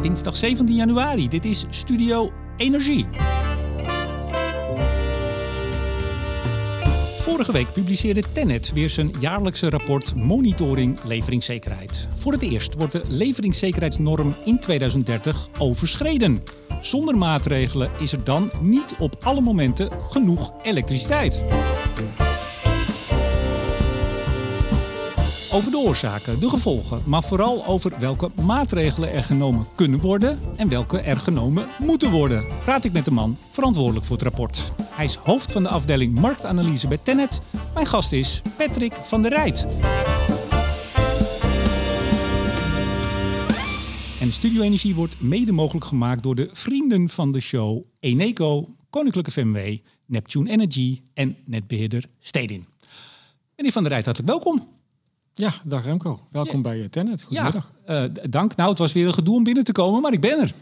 dinsdag 17 januari. Dit is Studio Energie. Vorige week publiceerde Tennet weer zijn jaarlijkse rapport Monitoring Leveringszekerheid. Voor het eerst wordt de leveringszekerheidsnorm in 2030 overschreden. Zonder maatregelen is er dan niet op alle momenten genoeg elektriciteit. Over de oorzaken, de gevolgen, maar vooral over welke maatregelen er genomen kunnen worden en welke er genomen moeten worden. Praat ik met de man verantwoordelijk voor het rapport. Hij is hoofd van de afdeling marktanalyse bij Tennet. Mijn gast is Patrick van der Rijt. En Studio Energie wordt mede mogelijk gemaakt door de vrienden van de show Eneco, Koninklijke FMW, Neptune Energy en netbeheerder Stedin. Meneer van der Rijt, hartelijk welkom. Ja, dag Remco. Welkom bij Tennet. Goedemiddag. Ja, uh, dank. Nou, het was weer een gedoe om binnen te komen, maar ik ben er.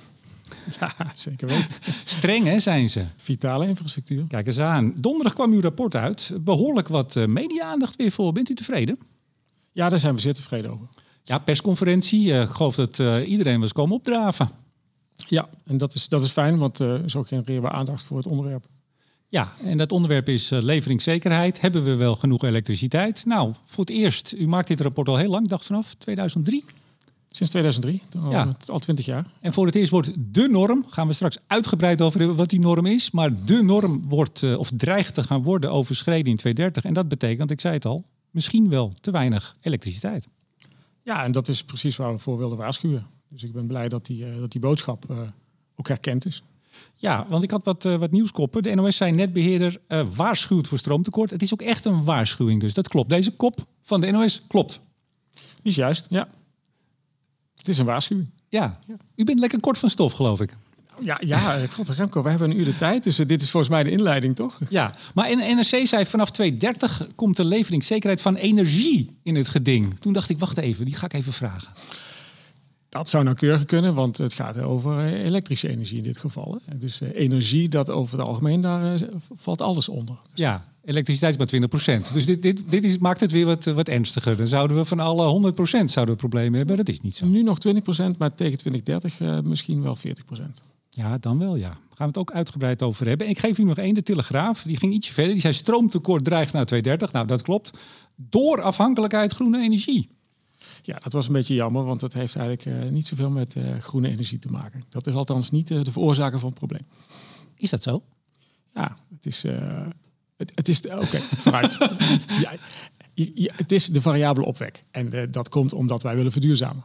Ja, zeker weten. Streng, hè, zijn ze. Vitale infrastructuur. Kijk eens aan. Donderdag kwam uw rapport uit. Behoorlijk wat uh, media-aandacht weer voor. Bent u tevreden? Ja, daar zijn we zeer tevreden over. Ja, persconferentie. Ik geloof dat iedereen was komen opdraven. Ja, en dat is, dat is fijn, want zo genereren we aandacht voor het onderwerp. Ja, en dat onderwerp is uh, leveringszekerheid. Hebben we wel genoeg elektriciteit? Nou, voor het eerst, u maakt dit rapport al heel lang, dacht vanaf 2003? Sinds 2003, al, ja. al 20 jaar. En voor het eerst wordt de norm, gaan we straks uitgebreid over hebben wat die norm is, maar de norm wordt uh, of dreigt te gaan worden overschreden in 2030. En dat betekent, ik zei het al, misschien wel te weinig elektriciteit. Ja, en dat is precies waar we voor wilden waarschuwen. Dus ik ben blij dat die, uh, dat die boodschap ook herkend is. Ja, want ik had wat, uh, wat nieuwskoppen. De NOS zei netbeheerder uh, waarschuwt voor stroomtekort. Het is ook echt een waarschuwing, dus dat klopt. Deze kop van de NOS klopt. Die is juist, ja. Het is een waarschuwing. Ja. ja. U bent lekker kort van stof, geloof ik. Ja, ja, eh, God Remco, we hebben een uur de tijd, dus dit is volgens mij de inleiding, toch? Ja, maar NRC zei vanaf 2030 komt de leveringszekerheid van energie in het geding. Toen dacht ik, wacht even, die ga ik even vragen. Dat zou nauwkeurig kunnen, want het gaat over eh, elektrische energie in dit geval. Dus eh, energie, dat over het algemeen, daar eh, valt alles onder. Ja, elektriciteit is maar 20%. Dus dit, dit, dit is, maakt het weer wat, wat ernstiger. Dan zouden we van alle 100% zouden we problemen hebben. Dat is niet zo. Nu nog 20%, maar tegen 2030 uh, misschien wel 40%. Ja, dan wel ja. Daar gaan we het ook uitgebreid over hebben. ik geef u nog één, de Telegraaf. Die ging iets verder. Die zei stroomtekort dreigt naar 2030. Nou, dat klopt. Door afhankelijkheid groene energie. Ja, dat was een beetje jammer, want dat heeft eigenlijk uh, niet zoveel met uh, groene energie te maken. Dat is althans niet uh, de veroorzaker van het probleem. Is dat zo? Ja, het is. het, het, is. Oké, vooruit. ja, ja, het is de variabele opwek. En dat komt omdat wij willen verduurzamen.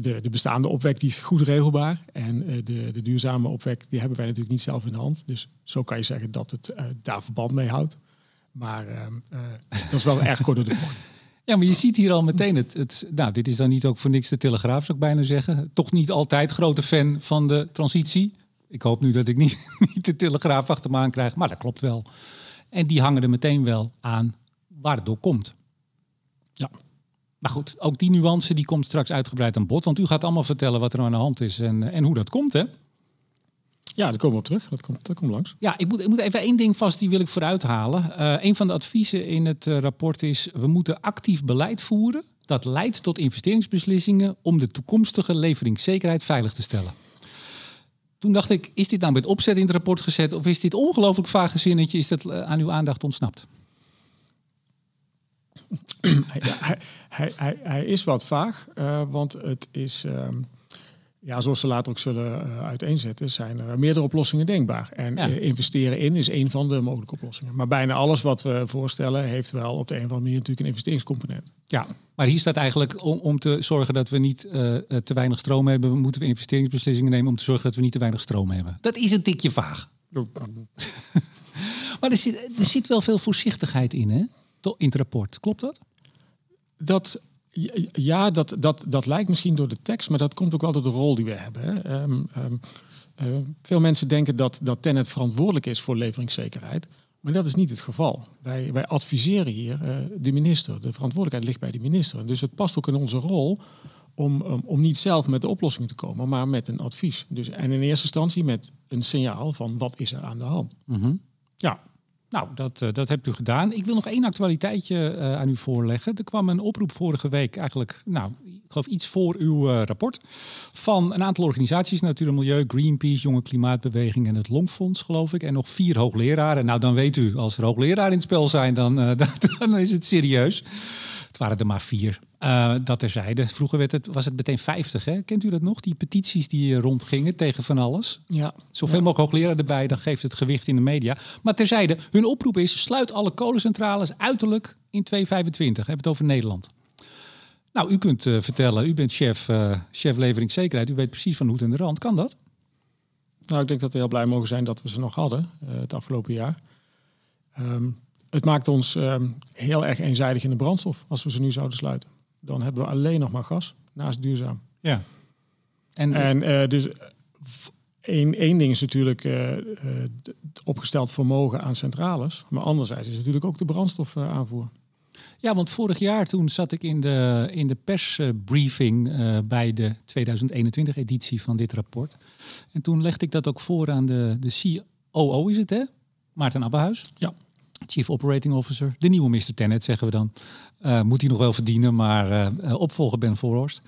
De, de, bestaande opwek die is goed regelbaar. En de, de duurzame opwek die hebben wij natuurlijk niet zelf in de hand. Dus zo kan je zeggen dat het daar verband mee houdt. Maar ehm, dat is wel erg kort door de bocht. Ja, maar je ziet hier al meteen het, het. Nou, dit is dan niet ook voor niks de Telegraaf, zou ik bijna zeggen. Toch niet altijd grote fan van de transitie. Ik hoop nu dat ik niet, niet de Telegraaf achter me aan krijg, maar dat klopt wel. En die hangen er meteen wel aan waar het door komt. Ja. Maar goed, ook die nuance die komt straks uitgebreid aan bod. Want u gaat allemaal vertellen wat er aan de hand is en, en hoe dat komt, hè? Ja, daar komen we op terug. Dat komt, dat komt langs. Ja, ik moet, ik moet even één ding vast, die wil ik vooruit halen. Uh, een van de adviezen in het uh, rapport is... we moeten actief beleid voeren... dat leidt tot investeringsbeslissingen... om de toekomstige leveringszekerheid veilig te stellen. Toen dacht ik, is dit nou met opzet in het rapport gezet... of is dit ongelooflijk vage zinnetje... is dat uh, aan uw aandacht ontsnapt? hij, hij, hij, hij, is wat vaag, want het is... Ehm, ja, zoals ze later ook zullen uh, uiteenzetten, zijn er meerdere oplossingen denkbaar. En eh, investeren in is een van de mogelijke oplossingen. Maar bijna alles wat we voorstellen heeft wel op de een of andere manier natuurlijk een investeringscomponent. Ja, maar hier staat eigenlijk om, om te zorgen dat we niet uh, te weinig stroom hebben, moeten we investeringsbeslissingen nemen om te zorgen dat we niet te weinig stroom hebben. Dat is een tikje vaag. maar er zit, er zit wel veel voorzichtigheid in, hè? In het rapport. Klopt dat? Dat ja, dat, dat, dat lijkt misschien door de tekst, maar dat komt ook wel door de rol die we hebben. Hè. Ehm, um, uh, veel mensen denken dat, dat Tenet verantwoordelijk is voor leveringszekerheid. Maar dat is niet het geval. Wij, wij adviseren hier uh, de minister. De verantwoordelijkheid ligt bij de minister. Dus het past ook in onze rol om, um, om niet zelf met de oplossingen te komen, maar met een advies. Dus, en in eerste instantie met een signaal van wat is er aan de hand. Mm -hmm. Ja, nou, dat, uh, dat hebt u gedaan. Ik wil nog één actualiteitje uh, aan u voorleggen. Er kwam een oproep vorige week, eigenlijk, nou, ik geloof iets voor uw eh, rapport. Van een aantal organisaties, Natuur en Milieu, Greenpeace, Jonge Klimaatbeweging en het Longfonds, geloof ik. En nog vier hoogleraren. Nou, dan weet u, als er hoogleraren in het spel zijn, dan, dan is het serieus. Het waren er maar vier. Uh, dat terzijde. Vroeger werd het, was het meteen 50. Hè? Kent u dat nog? Die petities die rondgingen tegen van alles. Ja. Zoveel ja. mogelijk hoogleraar erbij, dan geeft het gewicht in de media. Maar terzijde, hun oproep is: sluit alle kolencentrales uiterlijk in 2025. We hebben het over Nederland. Nou, u kunt uh, vertellen, u bent chef, uh, chef leveringszekerheid. U weet precies van hoe en de rand. Kan dat? Nou, ik denk dat we heel blij mogen zijn dat we ze nog hadden het afgelopen jaar. Um, het maakt ons um, heel erg eenzijdig in de brandstof als we ze nu zouden sluiten. Dan hebben we alleen nog maar gas, naast duurzaam. Ja. En, en uh, dus één, één ding is natuurlijk uh, opgesteld vermogen aan centrales. Maar anderzijds is natuurlijk ook de brandstofaanvoer. Ja, want vorig jaar toen zat ik in de, in de persbriefing uh, bij de 2021-editie van dit rapport. En toen legde ik dat ook voor aan de, de COO, is het hè? Maarten Abbehuis. Ja. Chief Operating Officer, de nieuwe Mr. Tennet, zeggen we dan. Uh, moet hij nog wel verdienen, maar uh, opvolger Ben Voorhorst.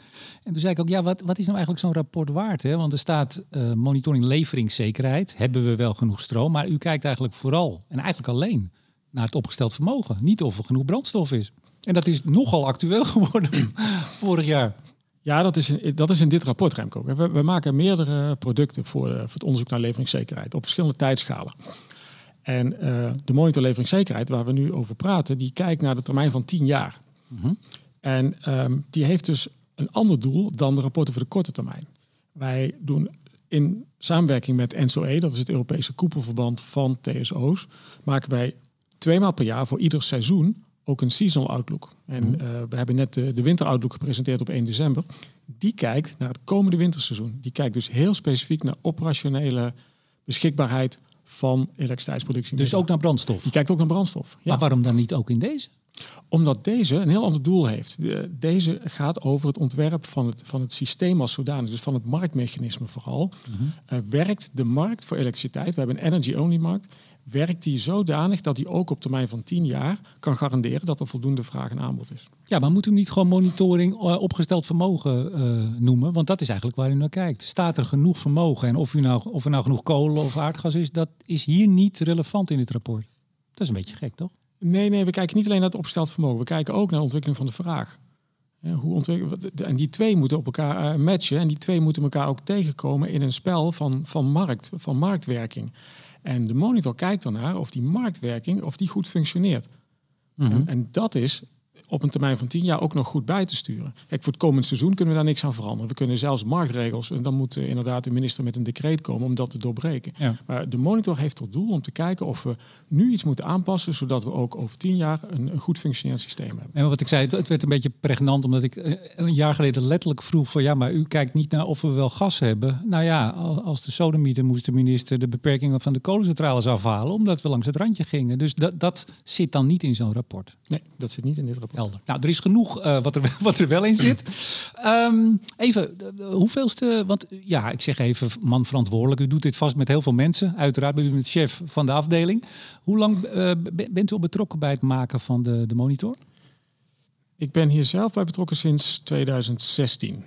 En toen zei ik ook, ja, wat, wat is nou eigenlijk zo'n rapport waard? Hè? Want er staat monitoring leveringszekerheid. Hebben we wel genoeg stroom? Maar u kijkt eigenlijk vooral, en eigenlijk alleen, naar het opgesteld vermogen. Niet of er genoeg brandstof is. En dat is nogal actueel geworden vorig jaar. Ja, dat is, in, dat is in dit rapport, Remco. We, we maken meerdere producten voor, voor het onderzoek naar leveringszekerheid op verschillende tijdschalen. En uh, de monitorleveringszekerheid, waar we nu over praten, die kijkt naar de termijn van 10 jaar. Mm-hmm. En um, die heeft dus een ander doel dan de rapporten voor de korte termijn. Wij doen in samenwerking met NSOE, dat is het Europese koepelverband van TSO's, maken wij tweemaal per jaar voor ieder seizoen ook een seasonal outlook. En uh, we hebben net de, de winteroutlook gepresenteerd op 1 december. Die kijkt naar het komende winterseizoen. Die kijkt dus heel specifiek naar operationele beschikbaarheid van elektriciteitsproductie. Dus ook naar brandstof? Die kijkt ook naar brandstof. Ja. Maar waarom dan niet ook in deze? Omdat deze een heel ander doel heeft. Deze gaat over het ontwerp van het, van het systeem als zodanig, dus van het marktmechanisme vooral. Mm-hmm. Uh, werkt de markt voor elektriciteit, we hebben een energy-only markt, werkt die zodanig dat die ook op termijn van 10 jaar kan garanderen dat er voldoende vraag en aanbod is. Ja, maar moet u hem niet gewoon monitoring uh, opgesteld vermogen uh, noemen? Want dat is eigenlijk waar u naar kijkt. Staat er genoeg vermogen? En of, u nou, of er nou genoeg kolen of aardgas is, dat is hier niet relevant in het rapport. Dat is een beetje gek, toch? Nee, nee, we kijken niet alleen naar het opgesteld vermogen. We kijken ook naar de ontwikkeling van de vraag. Ja, hoe. En die twee moeten op elkaar uh, matchen. En die twee moeten elkaar ook tegenkomen in een spel van, van, markt, van marktwerking. En de monitor kijkt ernaar of die marktwerking of die goed functioneert. Mhm. En, en, dat is op een termijn van 10 jaar ook nog goed bij te sturen. Kijk, voor het komend seizoen kunnen we daar niks aan veranderen. We kunnen zelfs marktregels, en dan moet uh, inderdaad de minister met een decreet komen om dat te doorbreken. Ja. Maar de monitor heeft tot doel om te kijken of we nu iets moeten aanpassen, zodat we ook over 10 jaar een, een goed functionerend systeem hebben. En wat ik zei, het werd een beetje pregnant, omdat ik uh, een jaar geleden letterlijk vroeg van ja, maar u kijkt niet naar of we wel gas hebben. Nou ja, als de sodemieter moest de minister de beperkingen van de kolencentrales afhalen, omdat we langs het randje gingen. Dus dat, dat zit dan niet in zo'n rapport. Nee, dat zit niet in dit rapport. Helder. Nou, er is genoeg uh, wat, er, wat er wel in zit. Um, even, hoeveelste, want ja, ik zeg even man verantwoordelijk. U doet dit vast met heel veel mensen. Uiteraard bent u met chef van de afdeling. Hoe lang uh, bent u al betrokken bij het maken van de, de monitor? Ik ben hier zelf bij betrokken sinds 2016. Oké.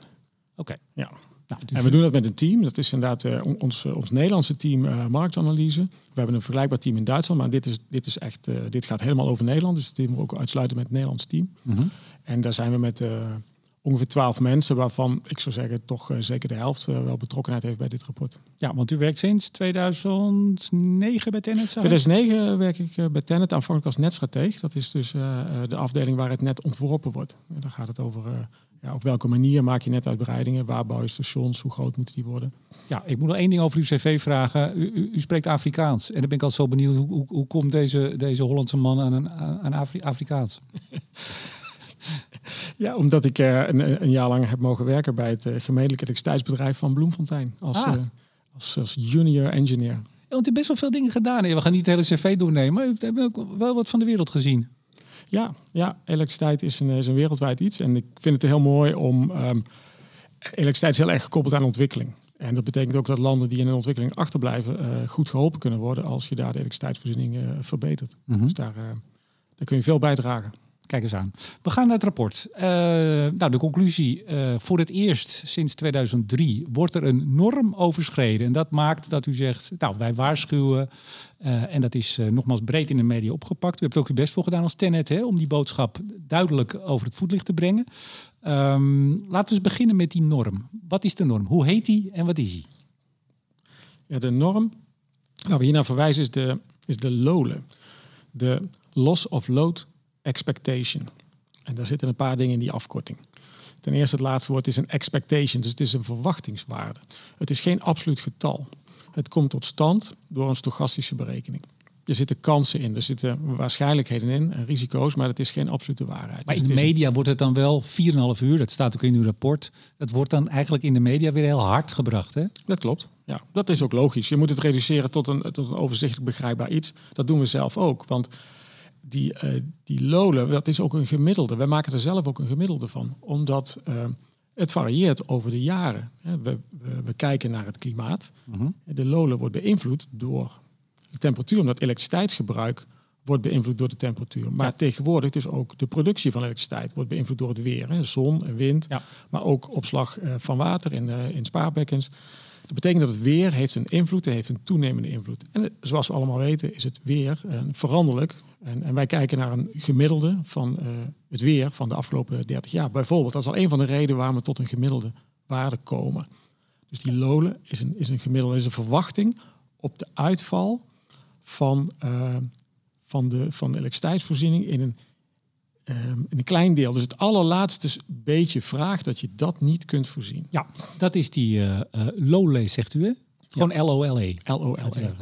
Okay. Ja. Nou, dus en we doen dat met een team. Dat is inderdaad uh, ons, ons Nederlandse team uh, marktanalyse. We hebben een vergelijkbaar team in Duitsland, maar dit, is, dit, is echt, uh, dit gaat helemaal over Nederland. Dus het team ook uitsluiten met het Nederlands team. Mm -hmm. En daar zijn we met ongeveer twaalf mensen, waarvan ik zou zeggen toch zeker de helft wel betrokkenheid heeft bij dit rapport. Ja, want u werkt sinds 2009 bij Tennet? 2009 werk ik bij Tennet aanvankelijk als netstrateeg. Dat is dus de afdeling waar het net ontworpen wordt. En daar gaat het over ja, op welke manier maak je netuitbreidingen? Waar bouw je stations? Hoe groot moeten die worden? Ja, ik moet nog één ding over uw cv vragen. U, u, u spreekt Afrikaans. En dan ben ik altijd zo benieuwd, hoe, hoe, hoe komt deze, deze Hollandse man aan, een, aan Afri Afrikaans? ja, omdat ik uh, een, een, jaar lang heb mogen werken bij het uh, gemeentelijke elektriciteitsbedrijf van Bloemfontein. Als, ah. uh, als, als junior engineer. Ja, want u hebt best wel veel dingen gedaan. We gaan niet het hele cv doornemen, maar u hebt wel wat van de wereld gezien. Ja, ja, elektriciteit is een, is een wereldwijd iets. En ik vind het heel mooi om... Um, elektriciteit is heel erg gekoppeld aan ontwikkeling. En dat betekent ook dat landen die in een ontwikkeling achterblijven... Uh, goed geholpen kunnen worden als je daar de elektriciteitsvoorziening uh, verbetert. Mhm. Dus daar, uh, daar kun je veel bijdragen. Kijk eens aan. We gaan naar het rapport. Uh, nou, de conclusie. Uh, voor het eerst sinds 2003 wordt er een norm overschreden. En dat maakt dat u zegt, nou, wij waarschuwen. Uh, en dat is nogmaals breed in de media opgepakt. U hebt ook uw best voor gedaan als Tenet, hè, om die boodschap duidelijk over het voetlicht te brengen. Um, laten we eens beginnen met die norm. Wat is de norm? Hoe heet die en wat is die? Ja, de norm waar we hier naar verwijzen is de, is de LOLE. De Loss of Load Expectation. En daar zitten een paar dingen in die afkorting. Ten eerste het laatste woord is een expectation, dus het is een verwachtingswaarde. Het is geen absoluut getal. Het komt tot stand door een stochastische berekening. Er zitten kansen in, er zitten waarschijnlijkheden in en risico's, maar het is geen absolute waarheid. Maar dus in de media wordt het dan wel 4,5 uur, dat staat ook in uw rapport. Dat wordt dan eigenlijk in de media weer heel hard gebracht, hè? Dat klopt, ja. Dat is ook logisch. Je moet het reduceren tot een, tot een overzichtelijk begrijpbaar iets. Dat doen we zelf ook, want die, uh, die lolen, dat is ook een gemiddelde. Wij maken er zelf ook een gemiddelde van, omdat uh, het varieert over de jaren. We, we, we kijken naar het klimaat. Uh-huh. De lolen wordt beïnvloed door de temperatuur, omdat elektriciteitsgebruik wordt beïnvloed door de temperatuur. Maar tegenwoordig dus ook de productie van elektriciteit wordt beïnvloed door het weer. Hè. Zon en wind, ja. maar ook opslag uh, van water in, in spaarbekkens. Dat betekent dat het weer heeft een invloed en heeft een toenemende invloed. En zoals we allemaal weten is het weer uh, veranderlijk. En, en, wij kijken naar een gemiddelde van het weer van de afgelopen 30 jaar. Bijvoorbeeld, dat is al een van de redenen waarom we tot een gemiddelde waarde komen. Dus die lolen is een, is een gemiddelde, is een verwachting op de uitval van, uh, van, de, van de elektriciteitsvoorziening in een, uh, in een klein deel. Dus het allerlaatste beetje vraag dat je dat niet kunt voorzien. Ja, dat is die uh, LOLE, zegt u hè? Gewoon ja. LOLE. LOLE.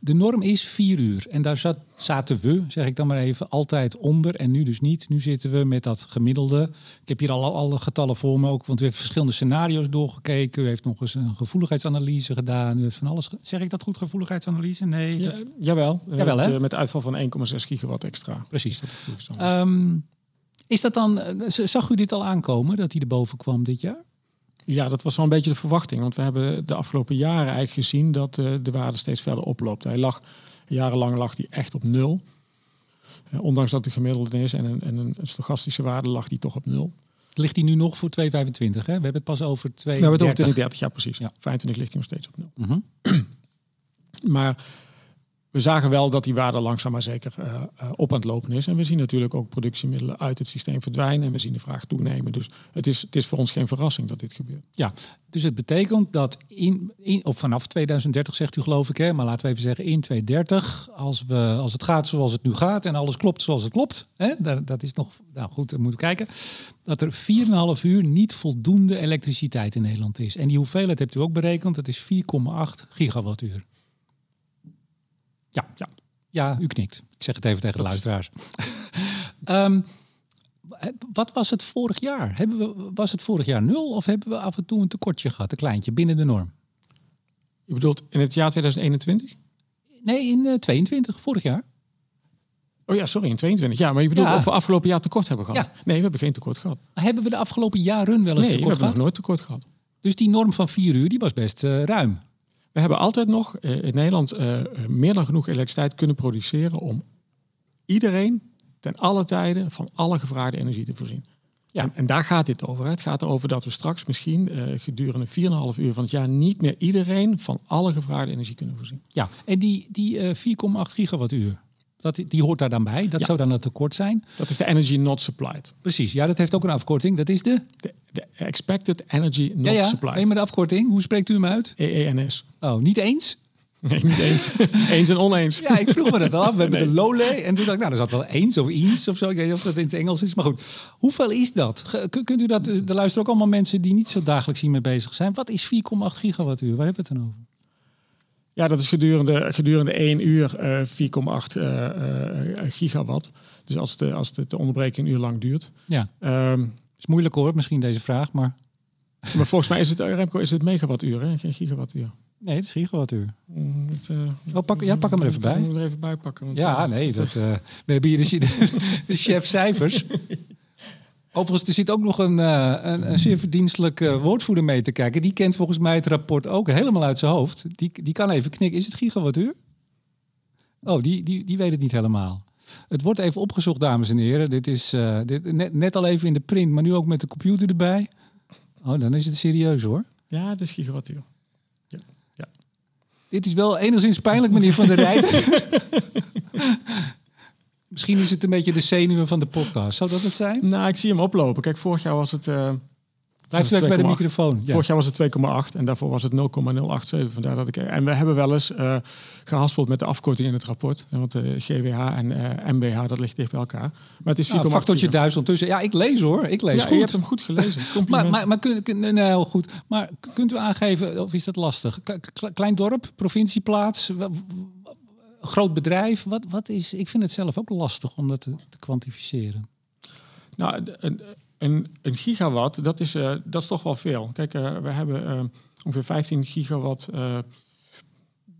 De norm is vier uur. En daar zat, zaten we, zeg ik dan maar even, altijd onder. En nu dus niet. Nu zitten we met dat gemiddelde. Ik heb hier al alle getallen voor me ook. Want we hebben verschillende scenario's doorgekeken. U heeft nog eens een gevoeligheidsanalyse gedaan. U heeft van alles. Zeg ik dat goed, gevoeligheidsanalyse? Nee. Ja, dat... Jawel. jawel hè? Met uitval van 1,6 gigawatt extra. Precies. Dat um, is dat dan, zag u dit al aankomen, dat hij erboven kwam dit jaar? Ja, dat was wel een beetje de verwachting. Want we hebben de afgelopen jaren eigenlijk gezien dat uh, de waarde steeds verder oploopt. Hij lag, jarenlang lag hij echt op nul. Uh, ondanks dat de gemiddelde is en een, en een stochastische waarde lag die toch op nul. Ligt hij nu nog voor 2,25? We hebben het pas over 2,30. We hebben het over 2030, ja precies. Ja. 25 ligt hij nog steeds op nul. Mm -hmm. maar we zagen wel dat die waarde langzaam maar zeker uh, uh, op aan het lopen is. En we zien natuurlijk ook productiemiddelen uit het systeem verdwijnen. En we zien de vraag toenemen. Dus het is, het is voor ons geen verrassing dat dit gebeurt. Ja, dus het betekent dat in, in, of vanaf 2030 zegt u geloof ik, hè, maar laten we even zeggen in 2030, als, we, als het gaat zoals het nu gaat en alles klopt zoals het klopt, hè, dat, dat is nog, nou goed, we moeten kijken, dat er 4,5 uur niet voldoende elektriciteit in Nederland is. En die hoeveelheid hebt u ook berekend, dat is 4,8 gigawattuur. Ja, ja. ja, u knikt. Ik zeg het even tegen de luisteraars. um, wat was het vorig jaar? Hebben we, was het vorig jaar nul of hebben we af en toe een tekortje gehad, een kleintje, binnen de norm? Je bedoelt in het jaar 2021? Nee, in uh, 22, vorig jaar. Oh ja, sorry, in 22. Ja, maar je bedoelt ja. of we afgelopen jaar tekort hebben gehad? Ja. Nee, we hebben geen tekort gehad. Hebben we de afgelopen jaren wel eens nee, tekort gehad? we hebben nog nooit tekort gehad. Dus die norm van 4 uur, die was best uh, ruim. We hebben altijd nog uh, in Nederland uh, meer dan genoeg elektriciteit kunnen produceren om iedereen ten alle tijden van alle gevraagde energie te voorzien. Ja. En, en daar gaat dit over. Het gaat erover dat we straks misschien uh, gedurende 4,5 uur van het jaar niet meer iedereen van alle gevraagde energie kunnen voorzien. Ja, en die, die 4,8 gigawattuur, dat, die hoort daar dan bij. Dat ja. zou dan het tekort zijn. Dat is de energy not supplied. Precies, ja, dat heeft ook een afkorting. Dat is de? De, de expected energy not ja, ja. supplied. Nee, maar de afkorting, hoe spreekt u hem uit? EENS. Oh, niet eens? Nee, niet eens. eens en oneens. Ja, ik vroeg me dat af. We hebben nee. de LOLE. En toen dacht ik, nou, er zat wel eens of eens of zo. Ik weet niet of dat in het Engels is. Maar goed, hoeveel is dat? Kunt u dat, er luisteren ook allemaal mensen die niet zo dagelijks hiermee bezig zijn. Wat is 4,8 gigawattuur? Waar hebben we het dan over? Ja, dat is gedurende, gedurende 1 uur uh, 4,8 uh, gigawatt. Dus als de, als de, de onderbreking een uur lang duurt. Ja. Um, is moeilijk hoor, misschien deze vraag, maar... Maar volgens mij is het, Remco, is het megawattuur, hè? geen gigawattuur. Nee, het is gigawattuur. Het, uh, oh, pak, ja, pak hem er even bij. Ik er even bij pakken. Want ja, nee, dat, we hebben hier de, de chef cijfers. Overigens, er zit ook nog een, uh, een, een, zeer verdienstelijke woordvoerder mee te kijken. Die kent volgens mij het rapport ook helemaal uit zijn hoofd. Die, die kan even knikken. Is het gigawattuur? Oh, die, die, die weet het niet helemaal. Het wordt even opgezocht, dames en heren. Dit is uh, dit, net, net al even in de print, maar nu ook met de computer erbij. Oh, dan is het serieus hoor. Ja, het is gigawattuur. Ja. ja. Dit is wel enigszins pijnlijk, meneer Van der Rijt. Misschien is het een beetje de zenuwen van de podcast. Zou dat het zijn? Nou, ik zie hem oplopen. Kijk, vorig jaar was het... Uh, Blijf straks bij de microfoon. Vorig jaar was het 2,8 en daarvoor was het 0,087. Vandaar dat ik. En we hebben wel eens uh, gehaspeld met de afkorting in het rapport. Want de GWH en uh, eh, MBH, dat ligt dicht bij elkaar. Maar het is 4,8. Nou, factortje duizend tussen. Ja, ik lees hoor. Ik lees ja, goed. Je hebt hem goed gelezen. maar maar, maar kun, kun, nee, heel goed. Maar kunt u aangeven, of is dat lastig? Klein dorp, provincieplaats, groot bedrijf. Wat, wat is, ik vind het zelf ook lastig om dat te, te kwantificeren. Nou, een, een, een gigawatt, dat is, uh, dat is toch wel veel. Kijk, uh, we hebben uh, ongeveer 15 gigawatt.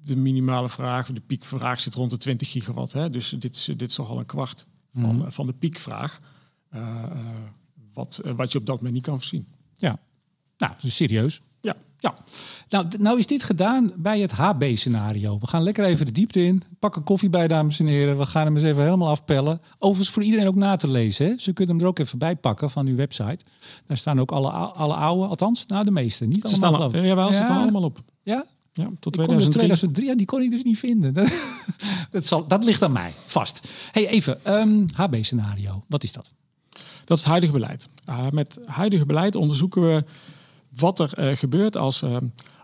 de minimale vraag, de piekvraag zit rond de 20 gigawatt. Hè? Dus dit is, dit is toch al een kwart van, mm. van de piekvraag. wat, wat je op dat moment niet kan voorzien. Ja, nou, dus serieus. Ja. Ja, nou, nou is dit gedaan bij het HB-scenario. We gaan lekker even de diepte in. Pak een koffie bij, dames en heren. We gaan hem eens even helemaal afpellen. Overigens voor iedereen ook na te lezen. Hè? Ze kunnen hem er ook even bij pakken van uw website. Daar staan ook alle, alle oude, althans, nou de meeste. Niet ze allemaal, staan, ja, wel, ze staan allemaal op. Ja? Ja, tot 2003. 2003. Ja, die kon ik dus niet vinden. dat, zal, dat ligt aan mij, vast. hey, even, um, ehm, HB-scenario. Wat is dat? Dat is het huidige beleid. Uh, met huidige beleid onderzoeken we wat er uh, gebeurt als uh,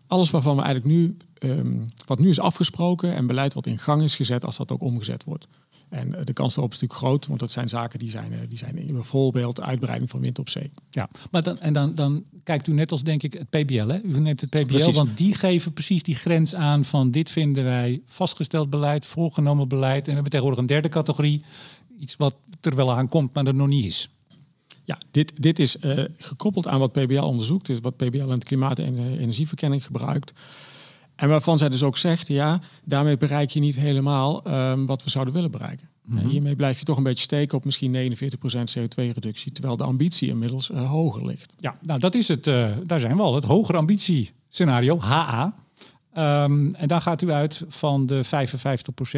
alles waarvan we eigenlijk nu, um, wat nu is afgesproken en beleid wat in gang is gezet, als dat ook omgezet wordt. En uh, de kans daarop is natuurlijk groot, want dat zijn zaken die zijn, die zijn bijvoorbeeld uitbreiding van wind op zee. Ja, maar dan, en dan, dan kijkt u net als denk ik het PBL. Hè? U neemt het PBL, precies. want die geven precies die grens aan van dit vinden wij vastgesteld beleid, voorgenomen beleid. En we hebben tegenwoordig een derde categorie, iets wat er wel aan komt, maar er nog niet is. Ja, dit, dit is uh, gekoppeld aan wat PBL onderzoekt, is wat PBL in het klimaat- en uh, energieverkenning gebruikt. En waarvan zij dus ook zegt, ja, daarmee bereik je niet helemaal um, wat we zouden willen bereiken. Mm -hmm. Hiermee blijf je toch een beetje steken op misschien 49% CO2-reductie, terwijl de ambitie inmiddels uh, hoger ligt. Ja, nou dat is het, daar zijn we al, het hogere ambitiescenario, HA. Um, en daar gaat u uit van de 55%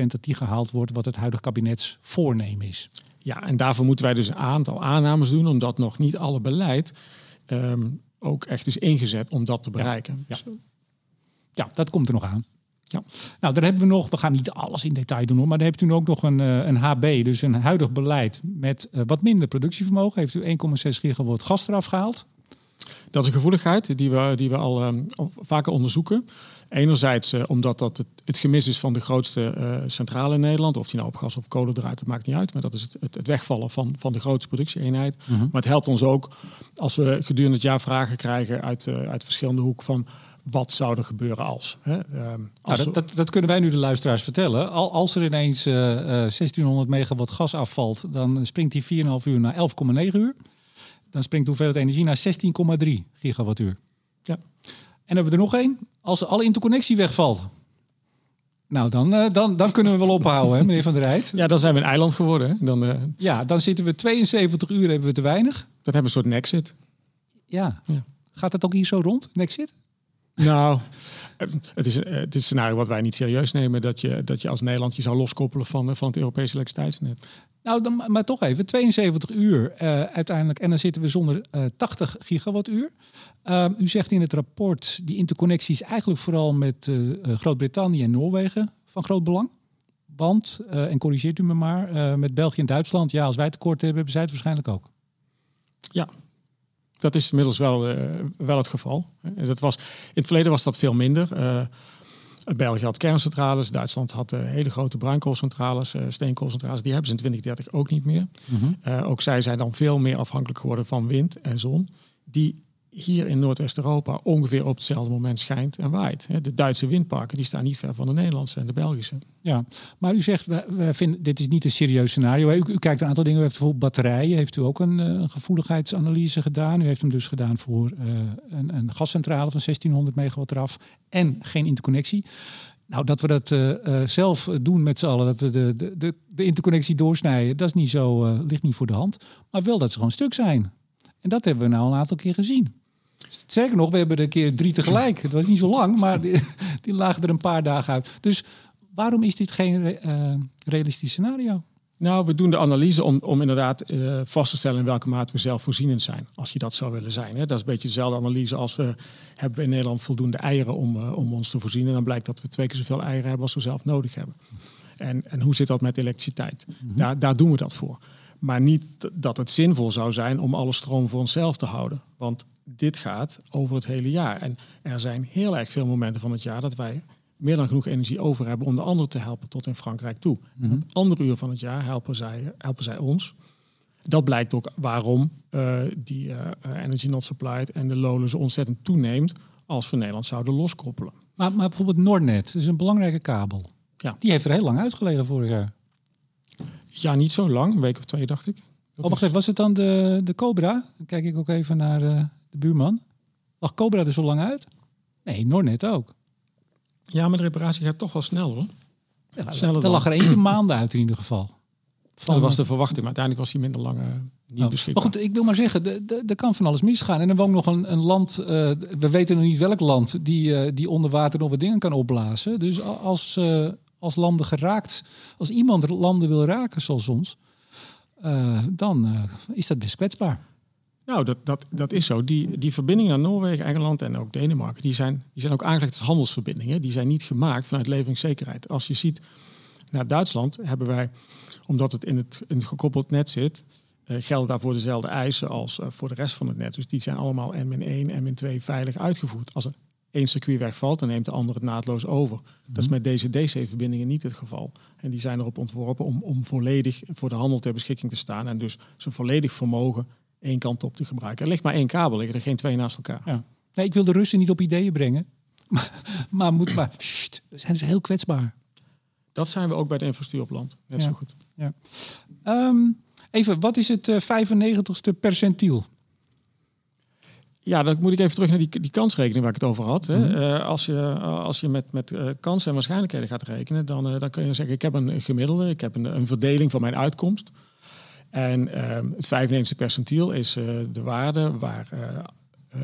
dat die gehaald wordt, wat het huidige kabinets voornemen is. Ja, en daarvoor moeten wij dus een aantal aannames doen, omdat nog niet alle beleid um, ook echt is ingezet om dat te bereiken. Ja, ja. ja dat komt er nog aan. Ja. Nou, dan hebben we nog, we gaan niet alles in detail doen hoor, maar dan hebt u ook nog een, een HB, dus een huidig beleid met uh, wat minder productievermogen. Heeft u 1,6 gigawatt gas eraf gehaald? Dat is een gevoeligheid die we, die we al um, vaker onderzoeken. Enerzijds uh, omdat dat het, het, gemis is van de grootste uh, centrale in Nederland. Of die nou op gas of kolen draait, dat maakt niet uit. Maar dat is het, het, het wegvallen van, van de grootste productieeenheid. Mm -hmm. Maar het helpt ons ook als we gedurende het jaar vragen krijgen uit, uh, uit verschillende hoeken van wat zou er gebeuren als. Hè? Um, als nou, dat, dat, dat, kunnen wij nu de luisteraars vertellen. Al, als er ineens 1600 megawatt gas afvalt, dan springt die 4,5 uur naar 11,9 uur dan springt de hoeveelheid energie naar 16,3 gigawattuur. Ja. En hebben we er nog één. Als alle interconnectie wegvalt. Nou, dan, uh, dan, dan kunnen we wel ophouden, hè, meneer Van der Rijt. Ja, dan zijn we een eiland geworden. Hè? Dan, uh... Ja, dan zitten we 72 uur hebben we te weinig. Dan hebben we een soort nexit. Ja. ja. Gaat het ook hier zo rond, nexit? Nou, het is, het is een scenario wat wij niet serieus nemen... dat je, dat je als Nederland je zou loskoppelen van, van het Europese elektriciteitsnet. Nou, dan, maar toch even, 72 uur uh, uiteindelijk. En dan zitten we zonder uh, 80 gigawattuur. Uh, u zegt in het rapport, die interconnectie is eigenlijk vooral met uh, Groot-Brittannië en Noorwegen van groot belang. Want, en corrigeert u me maar, met België en Duitsland, ja, als wij tekort hebben, hebben zij het waarschijnlijk ook. Ja, dat is inmiddels wel, wel het geval. Dat was, in het verleden was dat veel minder. België had kerncentrales, Duitsland had uh, hele grote bruinkoolcentrales, uh, steenkoolcentrales. Die hebben ze in 2030 ook niet meer. Mm -hmm. uh, ook zij zijn dan veel meer afhankelijk geworden van wind en zon. Die hier in Noordwest-Europa ongeveer op hetzelfde moment schijnt en waait. De Duitse windparken die staan niet ver van de Nederlandse en de Belgische. Ja, maar u zegt, we, vinden, dit is niet een serieus scenario. U, kijkt een aantal dingen, u heeft bijvoorbeeld batterijen. Heeft u ook een, een gevoeligheidsanalyse gedaan? U heeft hem dus gedaan voor uh, een, een gascentrale van 1600 megawatt eraf en geen interconnectie. Nou, dat we dat uh, zelf doen met z'n allen, dat we de, de, de, de interconnectie doorsnijden, dat is niet zo, ligt niet voor de hand. Maar wel dat ze gewoon stuk zijn. En dat hebben we nou een aantal keer gezien. Zeker nog, we hebben er een keer drie tegelijk. Het was niet zo lang, maar die, die lagen er een paar dagen uit. Dus waarom is dit geen uh, realistisch scenario? Nou, we doen de analyse om, om inderdaad eh, vast te stellen in welke mate we zelfvoorzienend zijn. Als je dat zou willen zijn. Hè. Dat is een beetje dezelfde analyse als we hebben in Nederland voldoende eieren om, uh, om ons te voorzien. En dan blijkt dat we twee keer zoveel eieren hebben als we zelf nodig hebben. En, en hoe zit dat met elektriciteit? Mhm. daar, daar doen we dat voor. Maar niet dat het zinvol zou zijn om alle stroom voor onszelf te houden. Want dit gaat over het hele jaar. En er zijn heel erg veel momenten van het jaar dat wij meer dan genoeg energie over hebben om de anderen te helpen tot in Frankrijk toe. Mm -hmm. andere uur van het jaar helpen zij, helpen zij ons. Dat blijkt ook waarom uh, die uh, Energy Not Supplied en de lolen zo ontzettend toeneemt als we Nederland zouden loskoppelen. Maar, maar bijvoorbeeld Noordnet is een belangrijke kabel. Ja. Die heeft er heel lang uitgelegen vorig jaar. Ja, niet zo lang, een week of twee dacht ik. Dat oh, wacht even, was het dan de, de Cobra? Dan kijk ik ook even naar uh, de buurman. Lag Cobra er zo lang uit? Nee, Noordnet ook. Ja, maar de reparatie gaat toch wel snel hoor. Ja, Sneller er lag er eentje maanden uit in ieder geval. Van, dat was de verwachting, maar uiteindelijk was hij minder lang uh, niet oh. beschikbaar. Maar goed, ik wil maar zeggen, er kan van alles misgaan. En dan woont nog een, een land, uh, we weten nog niet welk land, die, uh, die onder water nog wat dingen kan opblazen. Dus als, als landen geraakt, als iemand landen wil raken zoals ons, dan is dat best kwetsbaar. Nou, dat, dat, dat is zo. Die, die verbindingen naar Noorwegen, Engeland en ook Denemarken, die zijn, die zijn ook aangelegd als handelsverbindingen. Die zijn niet gemaakt vanuit leveringszekerheid. Als je ziet naar Duitsland, hebben wij, omdat het in het, in het gekoppeld net zit, uh, gelden daarvoor dezelfde eisen als uh, voor de rest van het net. Dus die zijn allemaal M-1, M-2 veilig uitgevoerd. Als er één circuit wegvalt, dan neemt de ander het naadloos over. Dat is met deze DC-verbindingen niet het geval. En die zijn erop ontworpen om, om volledig voor de handel ter beschikking te staan. En dus zijn volledig vermogen één kant op te gebruiken. Er ligt maar één kabel, liggen er geen twee naast elkaar. Ja. Nee, ik wil de Russen niet op ideeën brengen. Maar, maar moet maar, sst, zijn ze heel kwetsbaar. Dat zijn we ook bij de infrastructuur op land. Net ja. zo goed. Ja. Um, even, wat is het uh, 95ste percentiel? Ja, dan moet ik even terug naar die, die kansrekening waar ik het over had. Hè. Mm -hmm. uh, als je, uh, als je met, met uh, kansen en waarschijnlijkheden gaat rekenen, dan, dan kun je zeggen, ik heb een gemiddelde, ik heb een, een verdeling van mijn uitkomst. En uh, het 95e percentiel is uh, de waarde waar uh,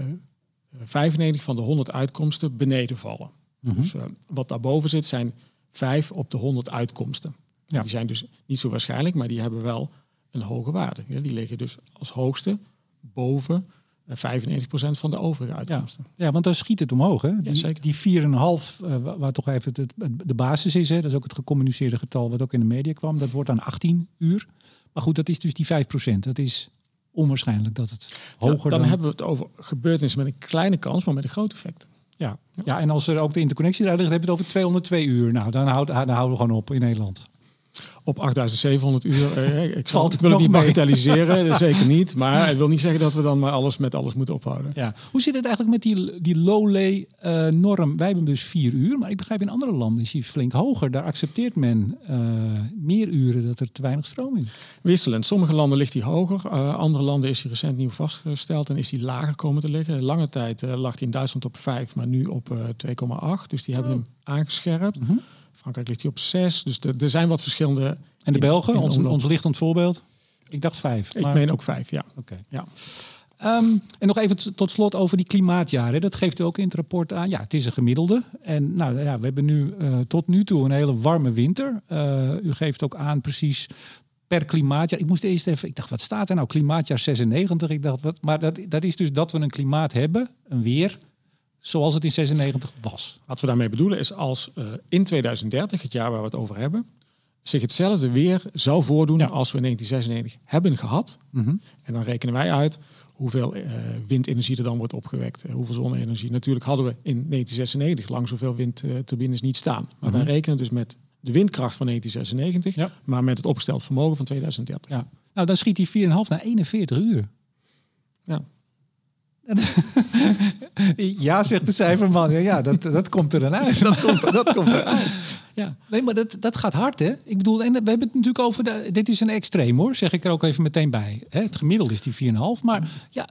95 van de 100 uitkomsten beneden vallen. Mm -hmm. Dus wat daarboven zit zijn 5 op de 100 uitkomsten. Ja. Die zijn dus niet zo waarschijnlijk, maar die hebben wel een hoge waarde. Ja, die liggen dus als hoogste boven 95% van de overige uitkomsten. Ja, ja want dan schiet het omhoog. Hè? Die, ja, zeker. die 4,5, uh, waar toch even het, het, de basis is, hè? dat is ook het gecommuniceerde getal wat ook in de media kwam, dat wordt aan 18 uur. Maar goed, dat is dus die 5%. Dat is onwaarschijnlijk dat het hoger ja, dan, dan hebben we het over gebeurtenissen met een kleine kans, maar met een groot effect. Ja. ja, en als er ook de interconnectie eruit ligt, heb je het over 202 uur. Nou, dan, houd, dan houden we gewoon op in Nederland op 8700 uur. Eh, ik, zal, ik wil het niet bagatelliseren, zeker niet. Maar het wil niet zeggen dat we dan maar alles met alles moeten ophouden. Ja. Hoe zit het eigenlijk met die, die low-lay uh, norm? Wij hebben dus vier uur, maar ik begrijp in andere landen is die flink hoger. Daar accepteert men uh, meer uren dat er te weinig stroom is. Wisselend. Sommige landen ligt die hoger. Uh, andere landen is die recent nieuw vastgesteld en is die lager komen te liggen. Lange tijd lag die in Duitsland op 5, maar nu op 2,8. Dus die hebben oh. hem aangescherpt. Mm -hmm. Frankrijk ligt hij op 6. Dus er zijn wat verschillende. En de Belgen, ons, ons lichtend voorbeeld? Ik dacht vijf. Ik meen ook vijf, ja. Oké. Okay. ja. Um, en nog even tot slot over die klimaatjaren. Dat geeft u ook in het rapport aan. Ja, het is een gemiddelde. En nou ja, we hebben nu uh, tot nu toe een hele warme winter. Uh, u geeft ook aan precies per klimaatjaar. Ik moest eerst even, ik dacht, wat staat er nou? Klimaatjaar 96. Ik dacht, wat, maar dat, dat is dus dat we een klimaat hebben, een weer, zoals het in 96 was. Wat we daarmee bedoelen is als uh, in 2030, het jaar waar we het over hebben, zich hetzelfde weer zou voordoen ja. als we in 1996 hebben gehad. Mhm. Mm -hmm. En dan rekenen wij uit hoeveel uh, windenergie er dan wordt opgewekt, uh, hoeveel zonne-energie. Natuurlijk hadden we in 1996 lang zoveel windturbines niet staan. Maar Mhm. mm -hmm. wij rekenen dus met de windkracht van 1996, Ja. maar met het opgesteld vermogen van 2030. Ja. Nou, dan schiet die 4,5 naar 41 uur. Ja. ja, zegt de cijferman. Ja, dat, dat komt er dan uit. Dat komt, dat komt eruit. Ja. Nee, maar dat, dat gaat hard, hè? Ik bedoel, en we hebben het natuurlijk over... De, dit is een extreem, hoor. Zeg ik er ook even meteen bij. Hè? Het gemiddelde is die 4,5. Maar ja,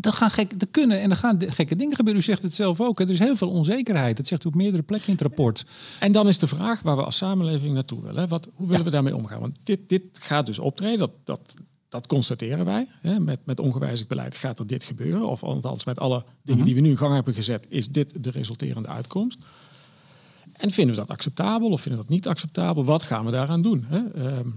er, gaan gek, er kunnen en er gaan gekke dingen gebeuren. U zegt het zelf ook. Hè? Er is heel veel onzekerheid. Dat zegt u op meerdere plekken in het rapport. En dan is de vraag waar we als samenleving naartoe willen. Wat, hoe willen Ja. we daarmee omgaan? Want dit, dit gaat dus optreden. Dat, dat, dat constateren wij. Hè? Met, met ongewijzigd beleid gaat er dit gebeuren. Of althans met alle dingen die we nu in gang hebben gezet... is dit de resulterende uitkomst. En vinden we dat acceptabel of vinden we dat niet acceptabel? Wat gaan we daaraan doen? Hè? Ehm,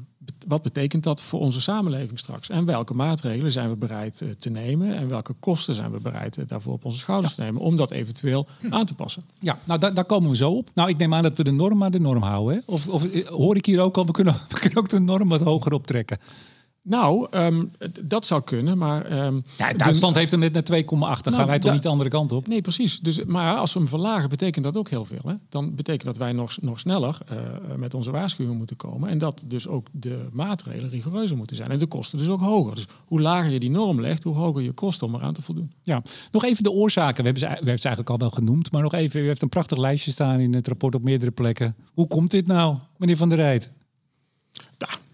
wat betekent dat voor onze samenleving straks? En welke maatregelen zijn we bereid eh, te nemen? En welke kosten zijn we bereid eh, daarvoor op onze schouders te nemen om dat eventueel aan te passen? Ja, nou daar, daar komen we zo op. Nou, ik neem aan dat we de norm maar de norm houden. Hè? Of, of eh, hoor ik hier ook al, we kunnen, we kunnen ook de norm wat hoger optrekken. Nou, um, dat zou kunnen, maar... Um, ja, Duitsland heeft hem net naar 2,8. Dan nou, gaan wij toch niet de andere kant op? Nee, precies. Dus, maar als we hem verlagen, betekent dat ook heel veel. Hè? Dan betekent dat wij nog, nog sneller uh, met onze waarschuwing moeten komen. En dat dus ook de maatregelen rigoureuzer moeten zijn. En de kosten dus ook hoger. Dus hoe lager je die norm legt, hoe hoger je kosten om eraan te voldoen. Ja, nog even de oorzaken. We hebben ze, we hebben ze eigenlijk al wel genoemd. Maar nog even, u heeft een prachtig lijstje staan in het rapport op meerdere plekken. Hoe komt dit nou, meneer Van der Rijt?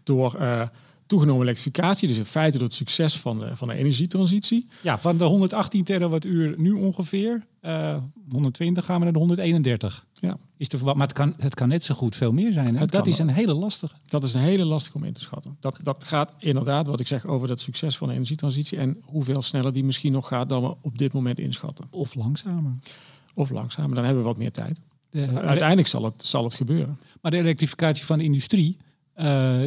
Door... Uh, toegenomen elektrificatie. Dus in feite door het succes van de, van de energietransitie. Ja, van de 118 terawattuur nu ongeveer. Uh, eh, 120 gaan we naar de 131. Ja. Is te maar het kan, het kan net zo goed veel meer zijn. Hè? Dat is een hele lastige. Dat is een hele lastige om in te schatten. Dat, dat gaat inderdaad, wat ik zeg, over dat succes van de energietransitie. En hoeveel sneller die misschien nog gaat dan we op dit moment inschatten. Of langzamer. Of langzamer, dan hebben we wat meer tijd. De, Uiteindelijk zal het, zal het gebeuren. Maar de elektrificatie van de industrie, uh,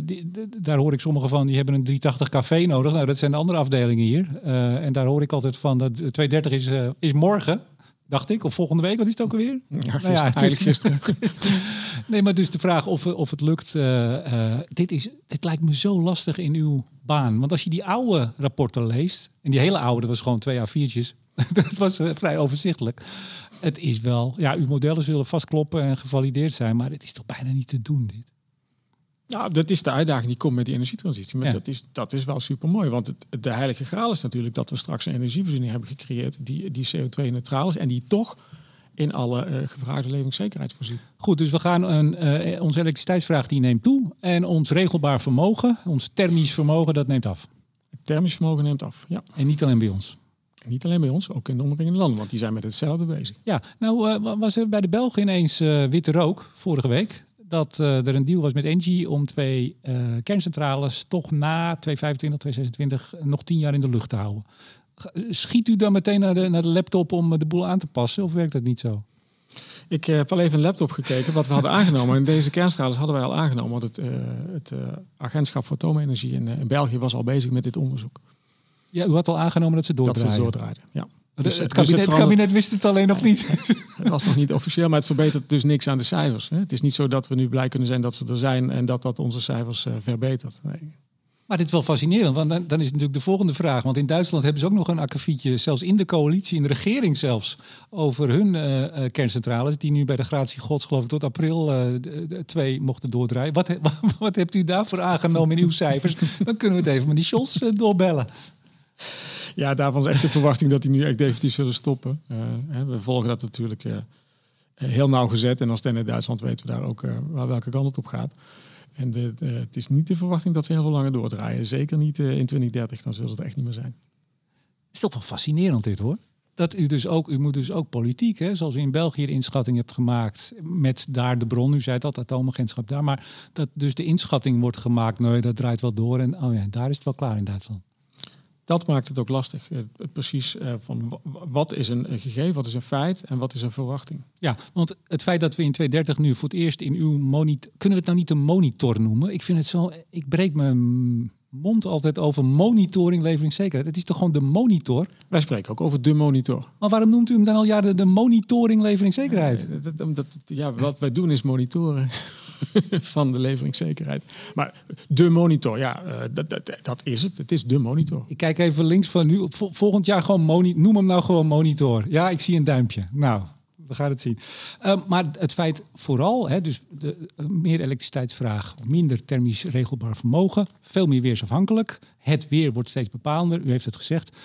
daar hoor ik sommigen van, die hebben een 380 café nodig. Nou, dat zijn de andere afdelingen hier. Uh, en daar hoor ik altijd van, dat 230 is, uh, is morgen, dacht ik. Of volgende week, wat is het ook alweer? Ja, gisteren, nou ja, eigenlijk gisteren. nee, maar dus de vraag of, of het lukt. dit, is, dit lijkt me zo lastig in uw baan. Want als je die oude rapporten leest, en die hele oude, dat was gewoon twee A4'tjes. dat was vrij overzichtelijk. Het is wel, ja, uw modellen zullen vastkloppen en gevalideerd zijn, maar het is toch bijna niet te doen, dit. Nou, dat is de uitdaging die komt met die energietransitie. Maar dat, is, dat is wel super mooi. Want het, de heilige graal is natuurlijk dat we straks een energievoorziening hebben gecreëerd die, die CO2-neutraal is en die toch in alle uh, gevraagde levenszekerheid voorziet. Goed, dus we gaan een, uh, onze elektriciteitsvraag die neemt toe en ons regelbaar vermogen, ons thermisch vermogen, dat neemt af. Het thermisch vermogen neemt af, ja. En niet alleen bij ons. niet alleen bij ons, ook in de omringende landen, want die zijn met hetzelfde bezig. Ja, nou uh, was er bij de Belgen ineens witte rook vorige week dat uh, er een deal was met Engie om twee uh, kerncentrales toch na 2025, 2026 nog tien jaar in de lucht te houden. Schiet u dan meteen naar de, naar de laptop om de boel aan te passen of werkt dat niet zo? Ik heb al even een laptop gekeken wat we hadden aangenomen. En deze kerncentrales hadden wij al aangenomen. Want het, uh, het agentschap voor atoomenergie in, in België was al bezig met dit onderzoek. Ja, u had al aangenomen dat ze doordraaiden? Dat ze doordraaiden, ja. Dus, het, kabinet, dus het, kabinet, wist het alleen nog niet. het was nog niet officieel, maar het verbetert dus niks aan de cijfers. Het is niet zo dat we nu blij kunnen zijn dat ze er zijn en dat dat onze cijfers uh, verbetert. Nee. Maar dit is wel fascinerend, want dan, dan, is natuurlijk de volgende vraag. Want in Duitsland hebben ze ook nog een akkefietje, zelfs in de coalitie, in de regering zelfs, over hun uh, kerncentrales, die nu bij de gratie gods geloof ik tot april uh, twee mochten doordraaien. Wat, wat, wat, hebt u daarvoor aangenomen in uw cijfers? Dan kunnen we het even met die Scholz doorbellen. Ja, daarvan is echt de verwachting dat die nu echt definitief zullen stoppen. Uh, we volgen dat natuurlijk uh, heel nauwgezet. En als het in Duitsland weten we daar ook uh, welke kant het op gaat. En het is niet de verwachting dat ze heel veel langer doordraaien. Zeker niet in 2030, dan zullen ze het echt niet meer zijn. Het is toch wel fascinerend dit hoor. Dat u dus ook, u moet dus ook politiek, hè, zoals u in België de inschatting hebt gemaakt met daar de bron, u zei dat atoomagentschap daar, maar dat dus de inschatting wordt gemaakt, nee, dat draait wel door en oh ja, daar is het wel klaar in Duitsland dat maakt het ook lastig. precies uh, van wat is een, gegeven, wat is een feit en wat is een verwachting. Ja, want het feit dat we in 2030 nu voor het eerst in uw monitor... Kunnen we het nou niet een monitor noemen? Ik vind het zo... Ik breek mijn mond altijd over monitoring leveringszekerheid. Het is toch gewoon de monitor? Wij spreken ook over de monitor. Maar waarom noemt u hem dan al jaren de monitoring leveringszekerheid? Ja, ja, wat wij doen is monitoren. van de leveringszekerheid. Maar de monitor, ja, uh, dat, dat, dat, is het. Het is de monitor. Ik kijk even links van nu. Volgend jaar gewoon monitor. Noem hem nou gewoon monitor. Ja, ik zie een duimpje. Nou, we gaan het zien. Uh, maar het feit vooral, hè, dus de, meer elektriciteitsvraag, minder thermisch regelbaar vermogen, veel meer weersafhankelijk. Het weer wordt steeds bepalender, u heeft het gezegd.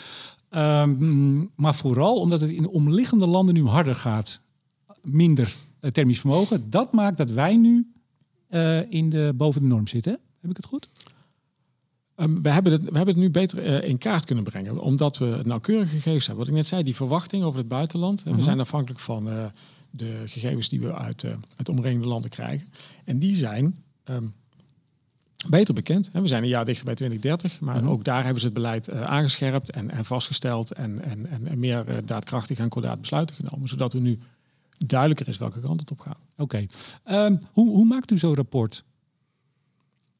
Uh, maar vooral omdat het in omliggende landen nu harder gaat, minder uh, thermisch vermogen. Dat maakt dat wij nu uh, in de, boven de norm zitten. Heb ik het goed? Um, we, hebben het, we hebben het nu beter uh, in kaart kunnen brengen, omdat we nauwkeurige gegevens hebben. Wat ik net zei, die verwachting over het buitenland. Uh We mhm. zijn afhankelijk van uh, de gegevens die we uit, uit omringende landen krijgen. En die zijn um, beter bekend. We zijn een jaar dichter bij 2030, maar mm ook daar hebben ze het beleid aangescherpt en, en vastgesteld en, en, en, meer daadkrachtig en kordaat besluiten genomen. Zodat we nu duidelijker is welke kant het op gaat. Oké. Ehm, hoe, hoe maakt u zo'n rapport?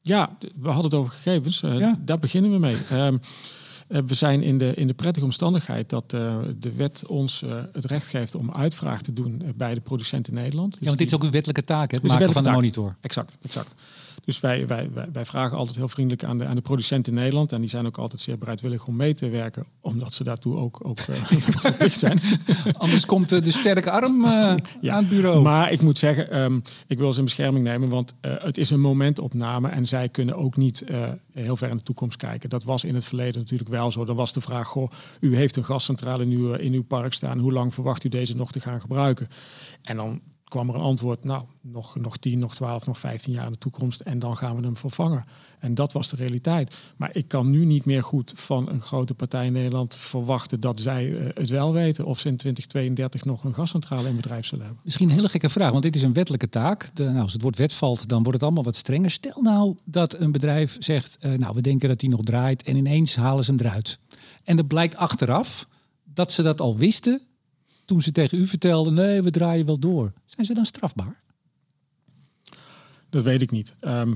Ja, we hadden het over gegevens. Uh, Ja. Daar beginnen we mee. Ehm, eh, we zijn in de, in de prettige omstandigheid dat eh, de wet ons eh, het recht geeft om uitvraag te doen eh, bij de producent in Nederland. Dus Ja, want dit is ook uw wettelijke taak, hè? het een maken van de monitor. Exact, exact. Dus wij, wij, wij, vragen altijd heel vriendelijk aan de, aan de producent in Nederland. En die zijn ook altijd zeer bereidwillig om mee te werken. Omdat ze daartoe ook, ook eh, verplicht zijn. Anders komt eh, de sterke arm eh, Ja. aan het bureau. Maar ik moet zeggen, ehm, ik wil ze in bescherming nemen. Want het is een momentopname. En zij kunnen ook niet heel ver in de toekomst kijken. Dat was in het verleden natuurlijk wel zo. Dan was de vraag, goh, u heeft een gascentrale in uw, in uw park staan. Hoe lang verwacht u deze nog te gaan gebruiken? En dan kwam er een antwoord, nou, nog, nog 10, nog 12, nog 15 jaar in de toekomst. En dan gaan we hem vervangen. En dat was de realiteit. Maar ik kan nu niet meer goed van een grote partij in Nederland verwachten dat zij eh, het wel weten. Of ze in 2032 nog een gascentrale in bedrijf zullen hebben. Misschien een hele gekke vraag, want dit is een wettelijke taak. Nou, als het woord wet valt, dan wordt het allemaal wat strenger. Stel nou dat een bedrijf zegt, eh, nou, we denken dat die nog draait en ineens halen ze hem eruit. En het blijkt achteraf dat ze dat al wisten toen ze tegen u vertelden, nee, we draaien wel door. Zijn ze dan strafbaar? Dat weet ik niet. Ehm,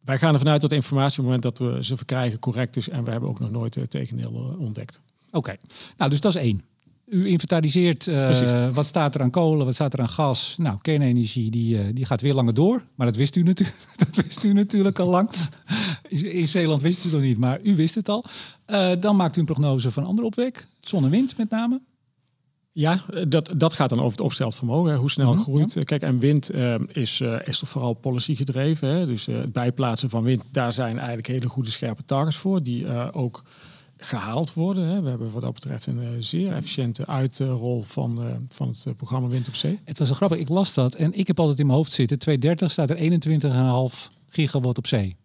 wij gaan ervan uit dat de informatie op het moment dat we ze verkrijgen correct is. En we hebben ook nog nooit het tegendeel eh, ontdekt. Oké, nou, dus dat is één. U inventariseert uh, wat staat er aan kolen, wat staat er aan gas. Nou, kernenergie die, uh, die gaat weer langer door. Maar dat wist u, natuurlijk, dat wist u natuurlijk al lang. In Zeeland wisten ze het nog niet, maar u wist het al. Uh, dan maakt u een prognose van andere opwek. Zon en wind met name. Ja, dat, dat gaat dan over het opgesteld vermogen. Hè. Hoe snel Mhm, groeit. ja. Kijk, en wind uh, is, uh, is toch vooral policy gedreven. Hè. Dus uh, het bijplaatsen van wind, daar zijn eigenlijk hele goede scherpe targets voor. Die ook gehaald worden. Hè. We hebben wat dat betreft een zeer efficiënte uitrol van, van het programma Wind op Zee. Het was zo grappig, ik las dat en ik heb altijd in mijn hoofd zitten. 230 staat er 21,5 gigawatt op zee.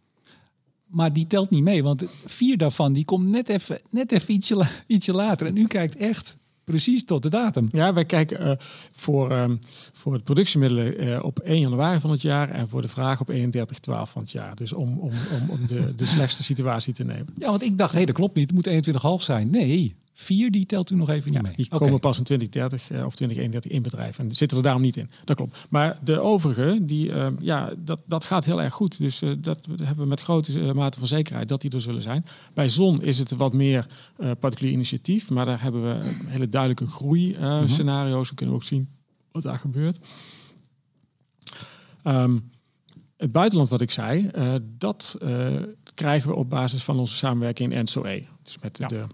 Maar die telt niet mee, want vier daarvan die komt net even, net even ietsje, ietsje later. En u kijkt echt precies tot de datum. Ja, wij kijken uh, voor, um, voor het productiemiddelen uh, op 1 januari van het jaar en voor de vraag op 31 12 van het jaar. Dus om, om, om, om de, de slechtste situatie te nemen. Ja, want ik dacht, hé, hey, dat klopt niet. Het moet 21,5 zijn. Nee, vier die telt u nog even niet ja, mee. Die okay. komen pas in 2030 uh, of 2031 in bedrijf en zitten er daarom niet in. Dat klopt. Maar de overige, die, uh, ja, dat, dat gaat heel erg goed. Dus uh, dat hebben we met grote uh, mate van zekerheid dat die er zullen zijn. Bij zon is het wat meer uh, particulier initiatief, maar daar hebben we hele duidelijke groei-scenario's. Mm -hmm. We kunnen ook zien wat daar gebeurt. Um, het buitenland, wat ik zei, dat krijgen we op basis van onze samenwerking in NSOE. Dus met ja. de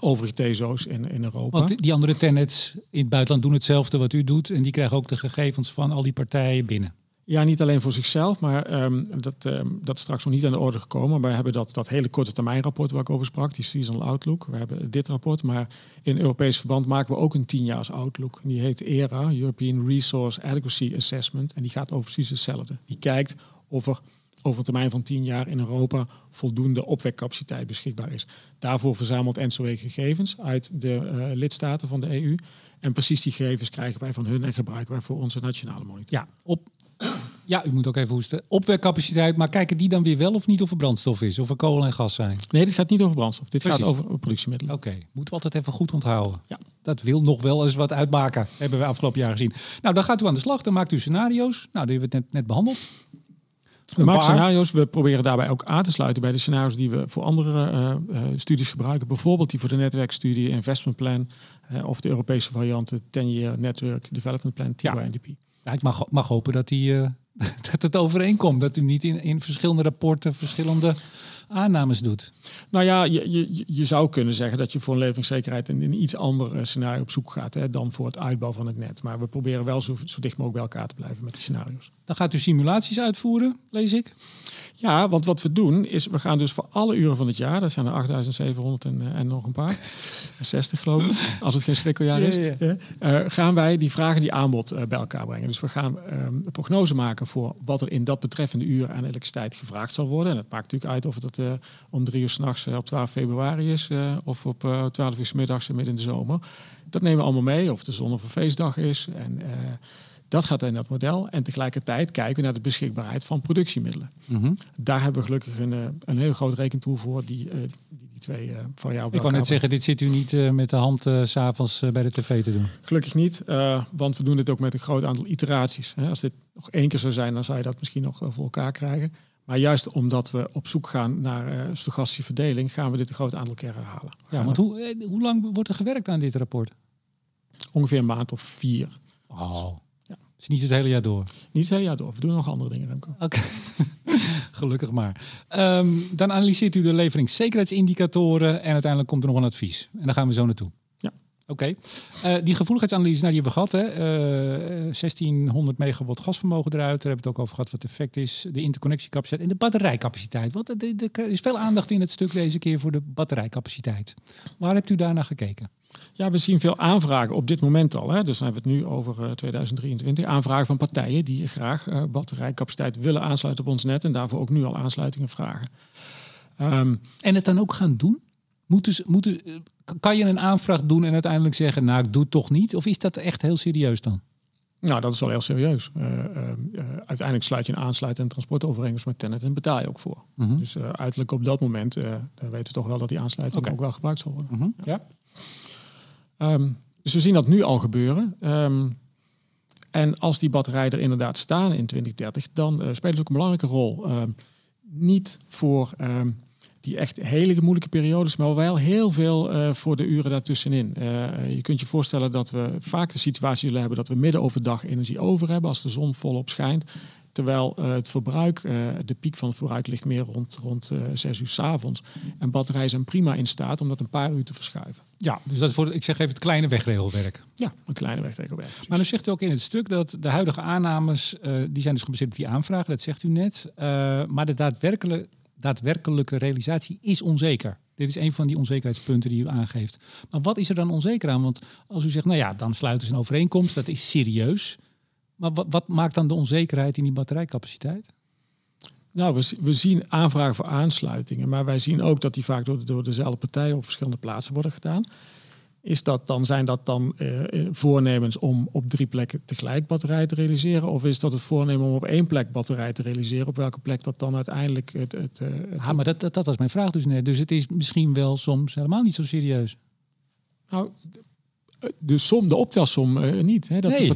overige TSO's in, in Europa. Want die andere tenets in het buitenland doen hetzelfde wat u doet. En die krijgen ook de gegevens van al die partijen binnen. Ja, niet alleen voor zichzelf, maar um, dat, um, dat is straks nog niet aan de orde gekomen. We hebben dat, dat hele korte termijn rapport waar ik over sprak, die seasonal outlook. We hebben dit rapport, maar in Europees verband maken we ook een tienjaars outlook. En die heet ERA, European Resource Adequacy Assessment. En die gaat over precies hetzelfde. Die kijkt of er over een termijn van 10 jaar in Europa voldoende opwekcapaciteit beschikbaar is. Daarvoor verzamelt NSOE gegevens uit de uh, lidstaten van de EU. En precies die gegevens krijgen wij van hun en gebruiken wij voor onze nationale monitor. Ja, op, ja, u moet ook even hoesten. Opwekcapaciteit, maar kijken die dan weer wel of niet of er brandstof is? Of er kolen en gas zijn? Nee, dit gaat niet over brandstof. Dit Precies. gaat over productiemiddelen. Oké, okay. moeten we altijd even goed onthouden. Ja. Dat wil nog wel eens wat uitmaken, hebben we afgelopen jaar gezien. Nou, dan gaat u aan de slag, dan maakt u scenario's. Nou, die hebben we net, net behandeld. We maken scenario's. We proberen daarbij ook aan te sluiten bij de scenario's die we voor andere uh, uh, studies gebruiken. Bijvoorbeeld die voor de netwerkstudie, investment plan uh, of de Europese variant, 10-year network development plan, TYNDP. Ja. ja, ik mag, mag hopen dat, die, dat het overeenkomt. Dat u niet in, in verschillende rapporten verschillende aannames doet. Nou ja, je, je, je zou kunnen zeggen dat je voor een leveringszekerheid in een iets ander scenario op zoek gaat hè, dan voor het uitbouw van het net. Maar we proberen wel zo, zo dicht mogelijk bij elkaar te blijven met die scenario's. Dan gaat u simulaties uitvoeren, lees ik. Ja, want wat we doen is, we gaan dus voor alle uren van het jaar, dat zijn er 8700 en, en nog een paar, 60 geloof ik, als het geen schrikkeljaar is, ja, ja. Uh, gaan wij die vraag en die aanbod uh, bij elkaar brengen. Dus we gaan um, een prognose maken voor wat er in dat betreffende uur aan elektriciteit gevraagd zal worden. En het maakt natuurlijk uit of het uh, om drie uur s'nachts op 12 februari is of op 12 uur s middags midden in de zomer. Dat nemen we allemaal mee, of de zon of een feestdag is. En Dat gaat in dat model. En tegelijkertijd kijken we naar de beschikbaarheid van productiemiddelen. Mhm. Daar hebben we gelukkig een, eh, een heel groot rekentool voor die, eh, die, die twee uh, van jou. Ik wou net zeggen, dit zit u niet uh, met de hand uh, s'avonds bij de tv te doen. Gelukkig niet, want we doen dit ook met een groot aantal iteraties. Hè. Als dit nog één keer zou zijn, dan zou je dat misschien nog voor elkaar krijgen. Maar juist omdat we op zoek gaan naar stochastische verdeling, gaan we dit een groot aantal keer herhalen. Ja, want hoe, hoe lang wordt er gewerkt aan dit rapport? Ongeveer een maand of vier. Oh, is niet het hele jaar door? Niet het hele jaar door. We doen nog andere dingen, Remco. Oké, gelukkig maar. Um, dan analyseert u de leveringszekerheidsindicatoren en uiteindelijk komt er nog een advies. En daar gaan we zo naartoe. Ja. Oké. Okay. Uh, die gevoeligheidsanalyse, nou, die hebben we gehad. Hè? Uh, 1600 megawatt gasvermogen eruit. Daar hebben we het ook over gehad wat het effect is. De interconnectiecapaciteit en de batterijcapaciteit. Want er is veel aandacht in het stuk deze keer voor de batterijcapaciteit. Waar hebt u daar naar gekeken? Ja, we zien veel aanvragen op dit moment al. Hè. Dus dan hebben we het nu over uh, 2023. Aanvragen van partijen die graag uh, batterijcapaciteit willen aansluiten op ons net. En daarvoor ook nu al aansluitingen vragen. Um, en het dan ook gaan doen? Moeten, ze, moeten, kan je een aanvraag doen en uiteindelijk zeggen, nou ik doe het toch niet? Of is dat echt heel serieus dan? Nou, dat is wel heel serieus. Uh, uh, uiteindelijk sluit je een aansluit- en transportovereenkomst met Tennet en betaal je ook voor. Mm -hmm. Dus uiterlijk op dat moment weten we toch wel dat die aansluiting okay. ook wel gebruikt zal worden. Mm -hmm. ja. Um, dus we zien dat nu al gebeuren. Um, en als die batterijen er inderdaad staan in 2030, dan uh, spelen ze ook een belangrijke rol. Um, niet voor die echt hele moeilijke periodes, maar wel heel veel uh, voor de uren daartussenin. Uh, je kunt je voorstellen dat we vaak de situatie zullen hebben dat we midden overdag energie over hebben als de zon volop schijnt. Terwijl uh, het verbruik, uh, de piek van het verbruik ligt meer rond, rond uh, 6 uur s avonds. En batterijen zijn prima in staat om dat een paar uur te verschuiven. Ja, dus dat is voor, ik zeg even het kleine wegregelwerk. Ja, een kleine wegregelwerk. Precies. Maar nu zegt u ook in het stuk dat de huidige aannames, die zijn dus gebaseerd op die aanvragen, dat zegt u net. maar de daadwerkelijke, daadwerkelijke realisatie is onzeker. Dit is een van die onzekerheidspunten die u aangeeft. Maar wat is er dan onzeker aan? Want als u zegt, nou ja, dan sluiten ze een overeenkomst, dat is serieus. Maar wat, wat, maakt dan de onzekerheid in die batterijcapaciteit? Nou, we, we, zien aanvragen voor aansluitingen, maar wij zien ook dat die vaak door, door dezelfde partijen op verschillende plaatsen worden gedaan. Is dat dan, zijn dat dan uh, voornemens om op drie plekken tegelijk batterij te realiseren? Of is dat het voornemen om op één plek batterij te realiseren? Op welke plek dat dan uiteindelijk het... het, het ja, maar dat, dat, dat was mijn vraag dus net. Dus het is misschien wel soms helemaal niet zo serieus. Nou, de som, de optelsom uh, niet. Hè? Dat nee. de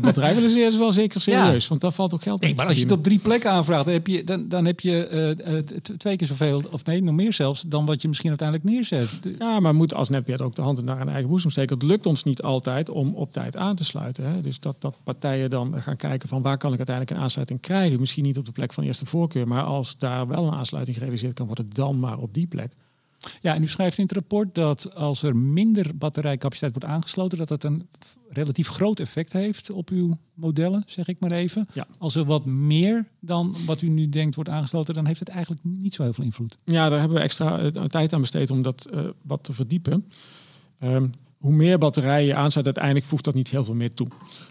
partijen uh, is wel zeker serieus. Ja. Want daar valt ook geld nee, Maar als je het op drie plekken aanvraagt, dan heb je, dan, dan heb je uh, twee keer zoveel, of nee, nog meer zelfs, dan wat je misschien uiteindelijk neerzet. Ja, maar moet als netbeheerder ook de handen naar een eigen boezem steken. Het lukt ons niet altijd om op tijd aan te sluiten. Hè? Dus dat, dat partijen dan gaan kijken van waar kan ik uiteindelijk een aansluiting krijgen. Misschien niet op de plek van eerste voorkeur, maar als daar wel een aansluiting gerealiseerd kan worden, dan maar op die plek. Ja, en u schrijft in het rapport dat als er minder batterijcapaciteit wordt aangesloten, dat dat een relatief groot effect heeft op uw modellen, zeg ik maar even. Ja. Als er wat meer dan wat u nu denkt wordt aangesloten, dan heeft het eigenlijk niet zo heel veel invloed. Ja, daar hebben we extra uh, tijd aan besteed om dat uh, wat te verdiepen. Um, hoe meer batterijen je aanzet, uiteindelijk voegt dat niet heel veel meer toe.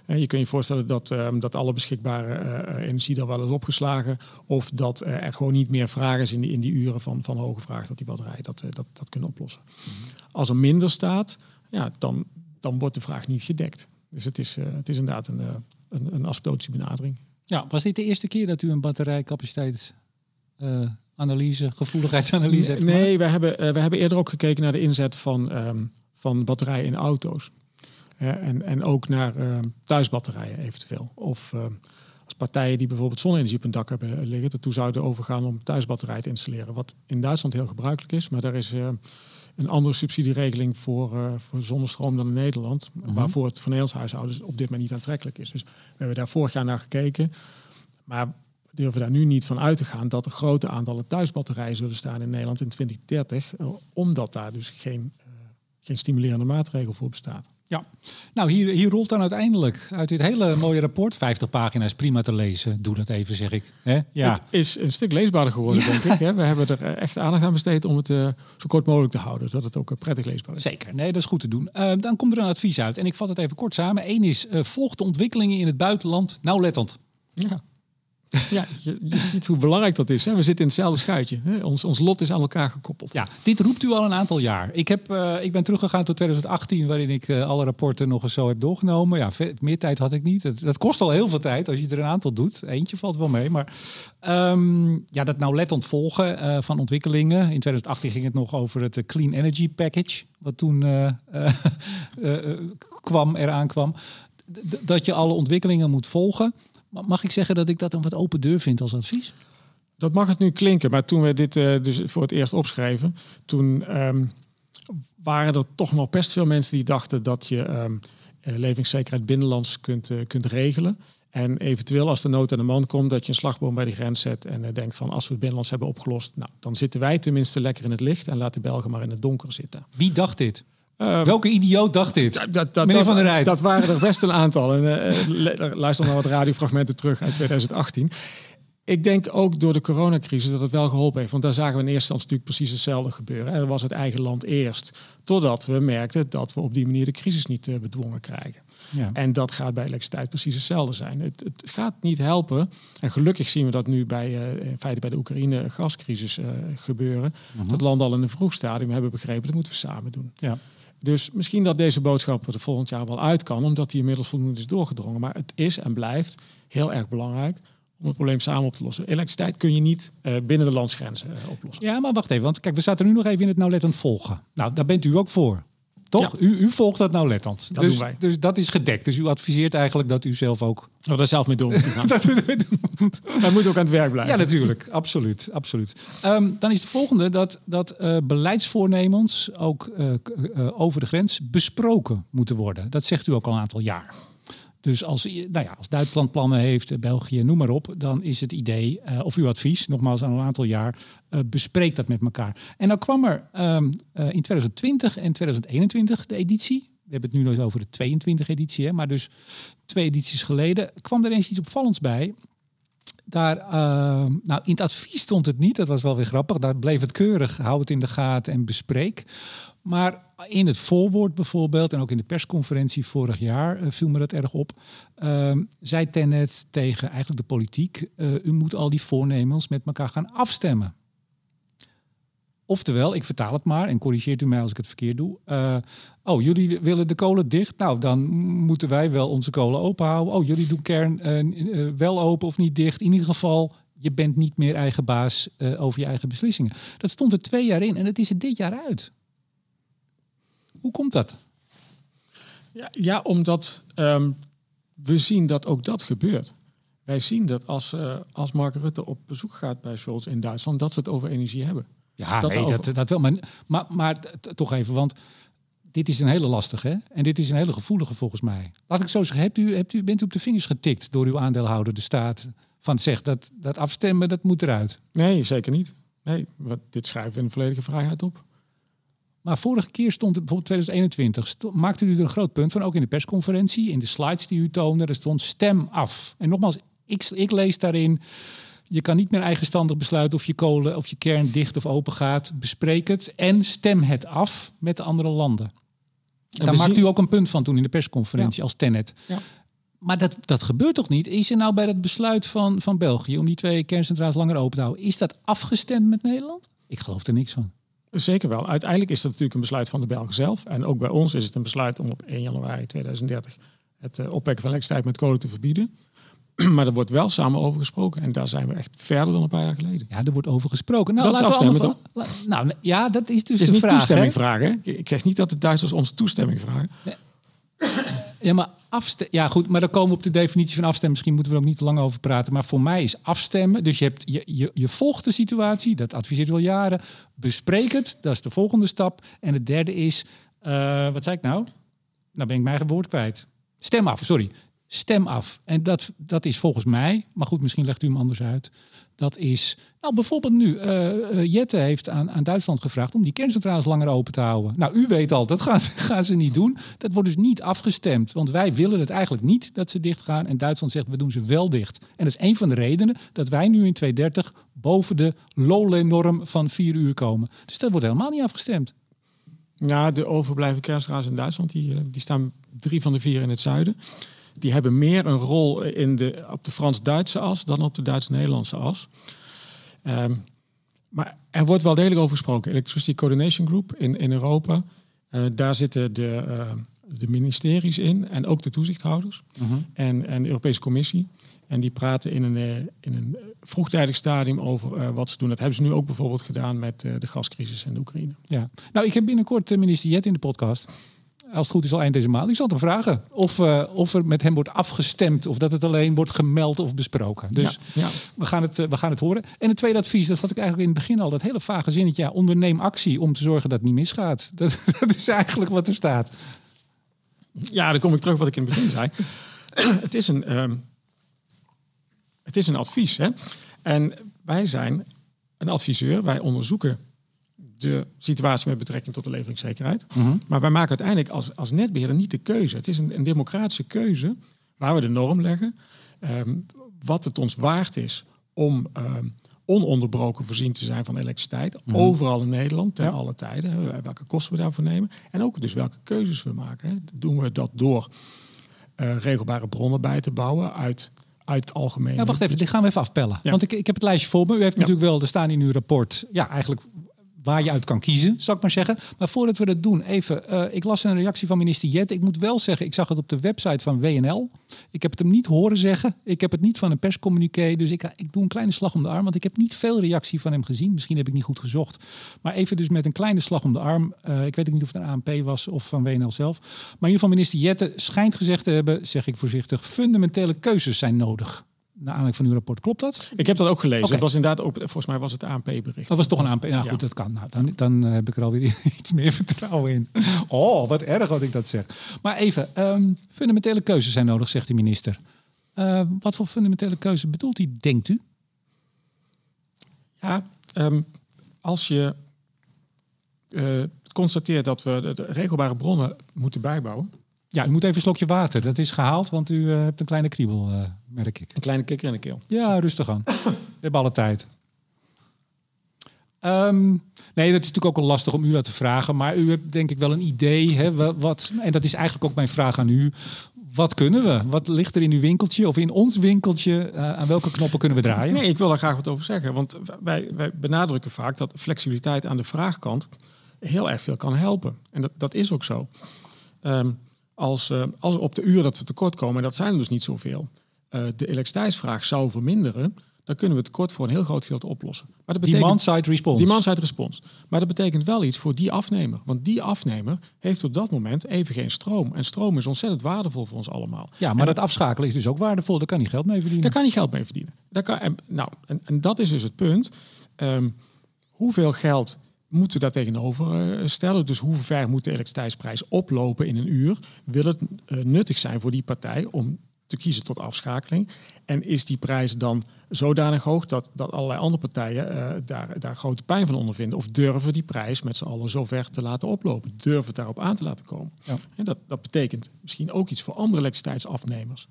En je kunt je voorstellen dat, um, dat alle beschikbare uh, energie dan wel is opgeslagen. Of dat uh, er gewoon niet meer vraag is in die, in die uren van, van hoge vraag dat die batterijen dat, uh, dat, dat kunnen oplossen. Mm -hmm. Als er minder staat, ja, dan, dan wordt de vraag niet gedekt. Dus het is, het is inderdaad een, een, een asymptotische benadering. Ja, was dit de eerste keer dat u een batterijcapaciteit analyse, gevoeligheidsanalyse hebt Nee, we hebben, we hebben eerder ook gekeken naar de inzet van... Um, van batterijen in auto's. Uh, en, en ook naar uh, thuisbatterijen eventueel. Of uh, als partijen die bijvoorbeeld zonne-energie op hun dak hebben liggen, ertoe zouden overgaan om thuisbatterijen te installeren. Wat in Duitsland heel gebruikelijk is, maar daar is een andere subsidieregeling voor, voor zonnestroom dan in Nederland. Mm -hmm. Waarvoor het voor Nederlandse huishoudens op dit moment niet aantrekkelijk is. Dus we hebben daar vorig jaar naar gekeken. Maar we durven daar nu niet van uit te gaan dat er grote aantallen thuisbatterijen zullen staan in Nederland in 2030. Omdat daar dus geen geen stimulerende maatregel voor bestaat. Ja, nou hier, hier rolt dan uiteindelijk uit dit hele mooie rapport, 50 pagina's, prima te lezen. Doe dat even, zeg ik. He? Ja. Het is een stuk leesbaarder geworden, ja. denk ik. Hè? We hebben er echt aandacht aan besteed om het uh, zo kort mogelijk te houden, zodat het ook uh, prettig leesbaar is. Zeker, nee, dat is goed te doen. Uh, dan komt er een advies uit en ik vat het even kort samen. Eén is, volg de ontwikkelingen in het buitenland nauwlettend. Ja. Ja, je, ziet hoe belangrijk dat is. Hè? We zitten in hetzelfde schuitje. Hè? Ons, ons lot is aan elkaar gekoppeld. Ja, dit roept u al een aantal jaar. Ik, heb, uh, ik ben teruggegaan tot 2018, waarin ik uh, alle rapporten nog eens zo heb doorgenomen. Ja, meer tijd had ik niet. Dat, kost al heel veel tijd als je er een aantal doet. Eentje valt wel mee. Maar um, ja, dat nauwlettend volgen uh, van ontwikkelingen. In 2018 ging het nog over het Clean Energy Package, wat toen kwam, eraan kwam. Dat je alle ontwikkelingen moet volgen. Mag ik zeggen dat ik dat een wat open deur vind als advies? Dat mag het nu klinken, maar toen we dit uh, dus voor het eerst opschreven, toen um, waren er toch nog best veel mensen die dachten dat je um, levingszekerheid binnenlands kunt, uh, kunt regelen. En eventueel als de nood aan de man komt, dat je een slagboom bij de grens zet en uh, denkt van als we het binnenlands hebben opgelost, nou, dan zitten wij tenminste lekker in het licht en laat de Belgen maar in het donker zitten. Wie dacht dit? Um, Welke idioot dacht dit? Dat, dat, Meneer dat, van der Rijt. Dat waren er best een aantal. En, uh, luister naar wat radiofragmenten terug uit 2018. Ik denk ook door de coronacrisis dat het wel geholpen heeft. Want daar zagen we in eerste instantie natuurlijk precies hetzelfde gebeuren. Er was het eigen land eerst. Totdat we merkten dat we op die manier de crisis niet uh, bedwongen krijgen. Ja. En dat gaat bij elektriciteit precies hetzelfde zijn. Het, het, gaat niet helpen. En gelukkig zien we dat nu bij, uh, in feite bij de Oekraïne gascrisis uh, gebeuren. -huh. Dat landen al in een vroeg stadium hebben begrepen, dat moeten we samen doen. Ja. Dus misschien dat deze boodschap er volgend jaar wel uit kan, omdat die inmiddels voldoende is doorgedrongen. Maar het is en blijft heel erg belangrijk om het probleem samen op te lossen. Elektriciteit kun je niet uh, binnen de landsgrenzen uh, oplossen. Ja, maar wacht even, want kijk, we zaten nu nog even in het nauwlettend volgen. Nou, daar bent u ook voor. Toch? Ja. U, u, volgt dat nauwlettend. Dat dus, doen wij. dus dat is gedekt. Dus u adviseert eigenlijk dat u zelf ook... Oh, daar zelf mee door moet gaan. dat Hij moet ook aan het werk blijven. Ja, natuurlijk. Absoluut. absoluut. Um, dan is het volgende dat, dat uh, beleidsvoornemens ook uh, uh, over de grens besproken moeten worden. Dat zegt u ook al een aantal jaar. Dus als, nou ja, als Duitsland plannen heeft, België, noem maar op, dan is het idee, uh, of uw advies, nogmaals aan een aantal jaar, uh, bespreek dat met elkaar. En dan kwam er uh, in 2020 en 2021 de editie. We hebben het nu nog over de 22 editie, hè, maar dus twee edities geleden kwam er eens iets opvallends bij. Daar, nou, in het advies stond het niet, dat was wel weer grappig. Daar bleef het keurig, hou het in de gaten en bespreek. Maar in het voorwoord bijvoorbeeld, en ook in de persconferentie vorig jaar uh, viel me dat erg op, uh, zei Tennet tegen eigenlijk de politiek, uh, u moet al die voornemens met elkaar gaan afstemmen. Oftewel, ik vertaal het maar en corrigeert u mij als ik het verkeerd doe. Uh, oh, jullie willen de kolen dicht? Nou, dan moeten wij wel onze kolen open houden. Oh, jullie doen kern uh, wel open of niet dicht. In ieder geval, je bent niet meer eigen baas over je eigen beslissingen. Dat stond er twee jaar in en het is er dit jaar uit. Hoe komt dat? Ja, ja omdat um, we zien dat ook dat gebeurt. Wij zien dat als, als Mark Rutte op bezoek gaat bij Scholz in Duitsland, dat ze het over energie hebben. Ja, dat, nee, over... dat, dat wel. Maar, maar, maar toch even, want dit is een hele lastige hè? en dit is een hele gevoelige volgens mij. Laat ik zo zeggen, hebt u, hebt u, bent u op de vingers getikt door uw aandeelhouder, de staat, van zegt dat, dat afstemmen, dat moet eruit? Nee, zeker niet. Nee, dit schrijven we in volledige vrijheid op. Maar vorige keer stond het bijvoorbeeld 2021, stond, maakte u er een groot punt van, ook in de persconferentie, in de slides die u toonde, er stond stem af. En nogmaals, ik, ik lees daarin, je kan niet meer eigenstandig besluiten of je kolen of je kern dicht of open gaat. Bespreek het en stem het af met de andere landen. En Daar maakte zien... u ook een punt van toen in de persconferentie ja. als Tenet. Ja. Maar dat, dat gebeurt toch niet? Is er nou bij het besluit van, van België om die twee kerncentrales langer open te houden, is dat afgestemd met Nederland? Ik geloof er niks van. Zeker wel. Uiteindelijk is dat natuurlijk een besluit van de Belgen zelf. En ook bij ons is het een besluit om op 1 januari 2030 het uh, opwekken van elektriciteit met kolen te verbieden. maar er wordt wel samen over gesproken. En daar zijn we echt verder dan een paar jaar geleden. Ja, er wordt over gesproken. Nou, dat is afstemmen toch? Nou, ja, dat is dus het is de niet vraag, toestemming hè? vragen. Ik zeg niet dat de Duitsers ons toestemming vragen. Nee. Ja, maar afstemmen. Ja, goed, maar dan komen we op de definitie van afstemmen. Misschien moeten we er ook niet te lang over praten. Maar voor mij is afstemmen. Dus je, hebt, je, je, je volgt de situatie, dat adviseert wel jaren. Bespreek het, dat is de volgende stap. En het derde is, uh, wat zei ik nou? Nou ben ik mijn eigen woord kwijt. Stem af, sorry. Stem af. En dat, dat is volgens mij, maar goed, misschien legt u hem anders uit. Dat is, nou bijvoorbeeld nu, uh, uh, Jette heeft aan, aan Duitsland gevraagd om die kerncentrales langer open te houden. Nou, u weet al, dat gaan, gaan ze niet doen. Dat wordt dus niet afgestemd, want wij willen het eigenlijk niet dat ze dicht gaan. En Duitsland zegt, we doen ze wel dicht. En dat is een van de redenen dat wij nu in 2030 boven de LOLE-norm van vier uur komen. Dus dat wordt helemaal niet afgestemd. Ja, de overblijven kerncentrales in Duitsland, die, die staan drie van de vier in het zuiden. Die hebben meer een rol in de, op de Frans-Duitse as dan op de Duits-Nederlandse as. Ehm, maar er wordt wel degelijk over gesproken. Electricity Coordination Group in, in Europa. Uh, daar zitten de, uh, de ministeries in en ook de toezichthouders en, en de Europese Commissie. En die praten in een, uh, in een vroegtijdig stadium over wat ze doen. Dat hebben ze nu ook bijvoorbeeld gedaan met de gascrisis in de Oekraïne. Ja, nou ik heb binnenkort minister Jet in de podcast als het goed is al eind deze maand. Ik zal hem vragen of, uh, of er met hem wordt afgestemd of dat het alleen wordt gemeld of besproken. Dus ja, ja. We, gaan het, uh, we gaan het horen. En het tweede advies, dat had ik eigenlijk in het begin al, dat hele vage zinnetje, ja, onderneem actie om te zorgen dat het niet misgaat. Dat, dat is eigenlijk wat er staat. Ja, dan kom ik terug wat ik in het begin zei. het, is een, um, het is een advies. Hè? En wij zijn een adviseur, wij onderzoeken de situatie met betrekking tot de leveringszekerheid. Mm Maar wij maken uiteindelijk als, als netbeheerder niet de keuze. Het is een, een democratische keuze waar we de norm leggen. Um, wat het ons waard is om um, ononderbroken voorzien te zijn van elektriciteit. Mm Overal in Nederland, ten ja. alle tijden. Welke kosten we daarvoor nemen. En ook dus welke keuzes we maken. Hè. Doen we dat door uh, regelbare bronnen bij te bouwen uit uit het algemeen. Ja, wacht even, dit gaan we even afpellen. Ja. Want ik, ik heb het lijstje voor me. U heeft ja. natuurlijk wel, er staan in uw rapport, ja, eigenlijk waar je uit kan kiezen, zou ik maar zeggen. Maar voordat we dat doen, even. Uh, ik las een reactie van minister Jet. Ik moet wel zeggen, ik zag het op de website van WNL. Ik heb het hem niet horen zeggen. Ik heb het niet van een perscommuniqué. Dus ik, ik doe een kleine slag om de arm. Want ik heb niet veel reactie van hem gezien. Misschien heb ik niet goed gezocht. Maar even dus met een kleine slag om de arm. Uh, ik weet niet of het een ANP was of van WNL zelf. Maar in ieder geval minister Jette schijnt gezegd te hebben, zeg ik voorzichtig, fundamentele keuzes zijn nodig naar aanleiding van uw rapport. Klopt dat? Ik heb dat ook gelezen. Okay. Het was inderdaad ook, volgens mij was het ANP-bericht. Dat was toch een ANP? Ja, goed, ja. dat kan. Nou, dan, dan heb ik er alweer iets meer vertrouwen in. Oh, wat erg wat ik dat zeg. Maar even, um, fundamentele keuzes zijn nodig, zegt de minister. Uh, wat voor fundamentele keuze bedoelt hij, denkt u? Ja, um, als je uh, constateert dat we de, de regelbare bronnen moeten bijbouwen. Ja, u moet even een slokje water. Dat is gehaald, want u uh, hebt een kleine kriebel, merk ik. Een kleine kikker in de keel. Ja, rustig aan. We hebben alle tijd. Um, nee, dat is natuurlijk ook al lastig om u dat te vragen. Maar u hebt denk ik wel een idee. Hè, wat, en dat is eigenlijk ook mijn vraag aan u. Wat kunnen we? Wat ligt er in uw winkeltje of in ons winkeltje? Uh, aan welke knoppen kunnen we draaien? Nee, ik wil daar graag wat over zeggen. Want wij, wij benadrukken vaak dat flexibiliteit aan de vraagkant heel erg veel kan helpen. En dat, dat is ook zo. Um, als, uh, als op de uren dat we tekort komen, en dat zijn er dus niet zoveel, de elektriciteitsvraag zou verminderen, dan kunnen we het tekort voor een heel groot gedeelte oplossen. Maar dat betekent, demand-side response. Demand-side response. Maar dat betekent wel iets voor die afnemer. Want die afnemer heeft op dat moment even geen stroom. En stroom is ontzettend waardevol voor ons allemaal. Ja, maar en dat afschakelen is dus ook waardevol. Daar kan hij geld mee verdienen. Daar kan hij geld mee verdienen. Daar kan, en, nou, en, en dat is dus het punt. Um, hoeveel geld moeten daar tegenover uh, stellen. Dus hoe ver moet de elektriciteitsprijs oplopen in een uur? Wil het uh, nuttig zijn voor die partij om te kiezen tot afschakeling? En is die prijs dan zodanig hoog dat, dat allerlei andere partijen uh, daar, daar grote pijn van ondervinden? Of durven die prijs met z'n allen zo ver te laten oplopen? Durven het daarop aan te laten komen? Ja. En dat, dat betekent misschien ook iets voor andere elektriciteitsafnemers.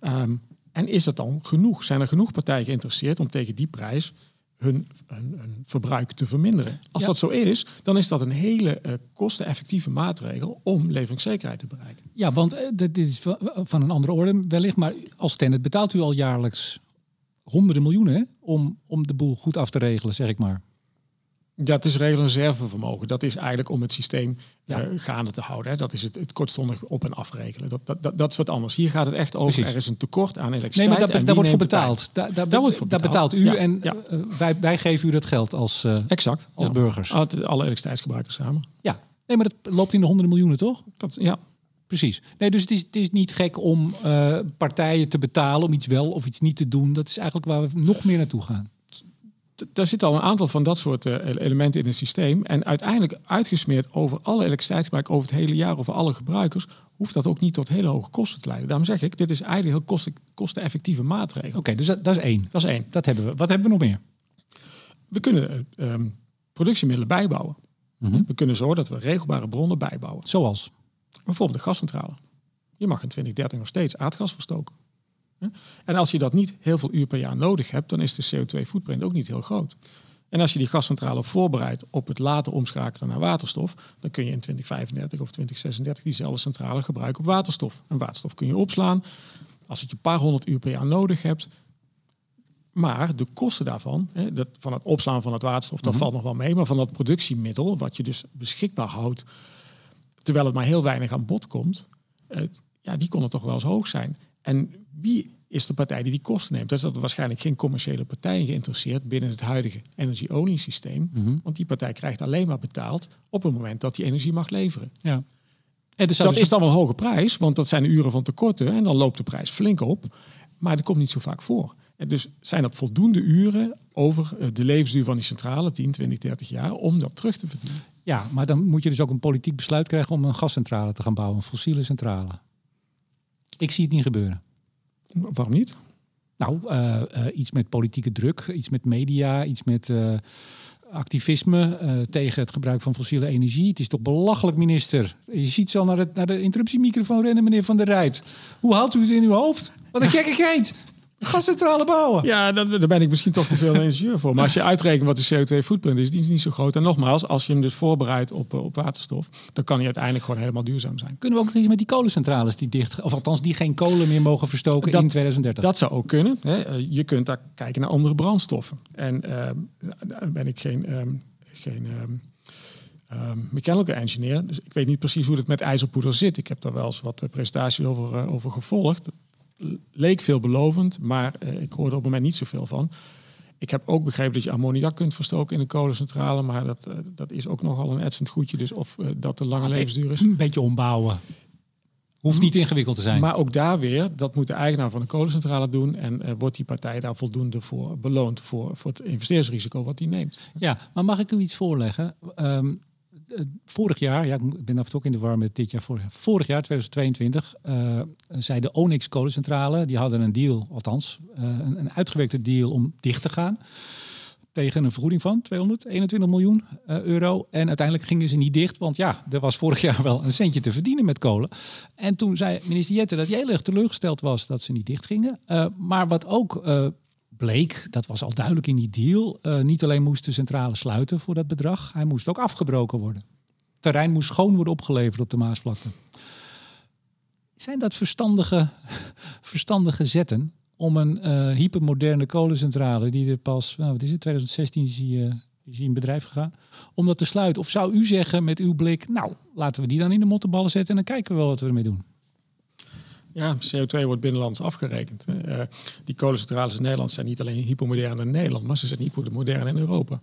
Um, en is dat dan genoeg? Zijn er genoeg partijen geïnteresseerd om tegen die prijs hun, hun, hun, verbruik te verminderen. Als ja. dat zo is, dan is dat een hele uh, kosteneffectieve maatregel om leveringszekerheid te bereiken. Ja, want uh, dit is van een andere orde wellicht, maar als Tennet betaalt u al jaarlijks honderden miljoenen hè, om, om de boel goed af te regelen, zeg ik maar. Het is reservevermogen. Dat is eigenlijk om het systeem ja. uh, gaande te houden. Hè. Dat is het, het kortstondig op- en afregelen. Dat, dat, dat, dat, is wat anders. Hier gaat het echt over, Precies. er is een tekort aan elektriciteit. Nee, maar daar wordt voor betaald. Daar, wordt voor betaald. betaalt u ja. en ja. Uh, wij, wij geven u dat geld als, uh, exact, als burgers. Alle elektriciteitsgebruikers samen. Ja, nee, maar dat loopt in de honderden miljoenen, toch? Dat, ja. Precies. Nee, dus het is, het is niet gek om partijen te betalen om iets wel of iets niet te doen. Dat is eigenlijk waar we nog meer naartoe gaan daar zitten al een aantal van dat soort uh, elementen in het systeem. En uiteindelijk uitgesmeerd over alle elektriciteitsgebruik over het hele jaar, over alle gebruikers, hoeft dat ook niet tot hele hoge kosten te leiden. Daarom zeg ik, dit is eigenlijk heel kosten, kosteneffectieve maatregel. Oké, okay, dus dat, dat, is één. Dat is één. Dat hebben we. Wat hebben we nog meer? We kunnen uh, um, productiemiddelen bijbouwen. Mm -hmm. We kunnen zorgen dat we regelbare bronnen bijbouwen. Zoals? Bijvoorbeeld de gascentrale. Je mag in 2030 nog steeds aardgas verstoken. En als je dat niet heel veel uur per jaar nodig hebt, dan is de CO2-footprint ook niet heel groot. En als je die gascentrale voorbereidt op het later omschakelen naar waterstof, dan kun je in 2035 of 2036 diezelfde centrale gebruiken op waterstof. En waterstof kun je opslaan als het je een paar honderd uur per jaar nodig hebt. Maar de kosten daarvan, hè, dat, van het opslaan van het waterstof, dat Mhm. valt nog wel mee. Maar van dat productiemiddel, wat je dus beschikbaar houdt, terwijl het maar heel weinig aan bod komt, eh, ja, die konden toch wel eens hoog zijn. En wie is de partij die die kosten neemt? Dus dat er waarschijnlijk geen commerciële partij geïnteresseerd binnen het huidige energie-only systeem. Mhm. Want die partij krijgt alleen maar betaald op het moment dat die energie mag leveren. Ja. En zou Dat dus- is dan wel een hoge prijs, want dat zijn de uren van tekorten en dan loopt de prijs flink op. Maar dat komt niet zo vaak voor. En dus zijn dat voldoende uren over eh, de levensduur van die centrale, 10, 20, 30 jaar, om dat terug te verdienen. Ja, maar dan moet je dus ook een politiek besluit krijgen om een gascentrale te gaan bouwen, een fossiele centrale. Ik zie het niet gebeuren. Waarom niet? Nou, eh, eh, iets met politieke druk, iets met media, iets met eh, activisme tegen het gebruik van fossiele energie. Het is toch belachelijk, minister. Je ziet zo naar, het, naar de interruptiemicrofoon rennen, meneer Van der Rijt. Hoe houdt u het in uw hoofd? Wat een gekkigheid. Gascentrale bouwen. Ja, daar, daar ben ik misschien toch te veel ingenieur voor. Maar als je uitrekent wat de CO2-footprint is, die is niet zo groot. En nogmaals, als je hem dus voorbereidt op, eh, op waterstof, dan kan hij uiteindelijk gewoon helemaal duurzaam zijn. Kunnen we ook nog iets met die kolencentrales die dicht, of althans die geen kolen meer mogen verstoken Dat- in 2030? Dat zou ook kunnen. Hè. Eh, Je kunt daar kijken naar andere brandstoffen. En ehm, daar ben ik geen, ehm, geen ehm, ehm, mechanical engineer. Dus ik weet niet precies hoe het met ijzerpoeder zit. Ik heb daar wel eens wat eh, presentaties over, eh, over gevolgd. Leek veelbelovend, maar eh, ik hoorde op het moment niet zoveel van. Ik heb ook begrepen dat je ammoniak kunt verstoken in een kolencentrale. Maar dat, eh, dat is ook nogal een etsend goedje. Dus of eh, dat de lange levensduur is. Een beetje ombouwen. Hoeft niet ingewikkeld te zijn. Maar ook daar weer, dat moet de eigenaar van de kolencentrale doen. En wordt die partij daar voldoende voor beloond voor, voor het investeringsrisico wat die neemt. Ja, maar mag ik u iets voorleggen? Ehm, eh, vorig jaar, ja, ik ben af en toe ook in de war met dit jaar, vorig vorig jaar 2022, eh, zei de Onyx kolencentrale, die hadden een deal, althans, eh, een, een uitgewerkte deal om dicht te gaan. Tegen een vergoeding van 221 miljoen eh, euro. En uiteindelijk gingen ze niet dicht, want ja, er was vorig jaar wel een centje te verdienen met kolen. En toen zei minister Jette dat hij heel erg teleurgesteld was dat ze niet dicht gingen. Eh, maar wat ook eh, bleek, dat was al duidelijk in die deal, eh, niet alleen moest de centrale sluiten voor dat bedrag, hij moest ook afgebroken worden. Het terrein moest schoon worden opgeleverd op de Maasvlakte. Zijn dat verstandige, verstandige zetten om een eh, hypermoderne kolencentrale, die er pas, nou, wat is het, 2016 is die, eh, is in bedrijf gegaan, om dat te sluiten? Of zou u zeggen met uw blik, nou, laten we die dan in de mottenballen zetten en dan kijken we wel wat we ermee doen? Ja, CO2 wordt binnenlands afgerekend. Eh, die kolencentrales in Nederland zijn niet alleen hypermodern in Nederland, maar ze zijn hypermodern in Europa.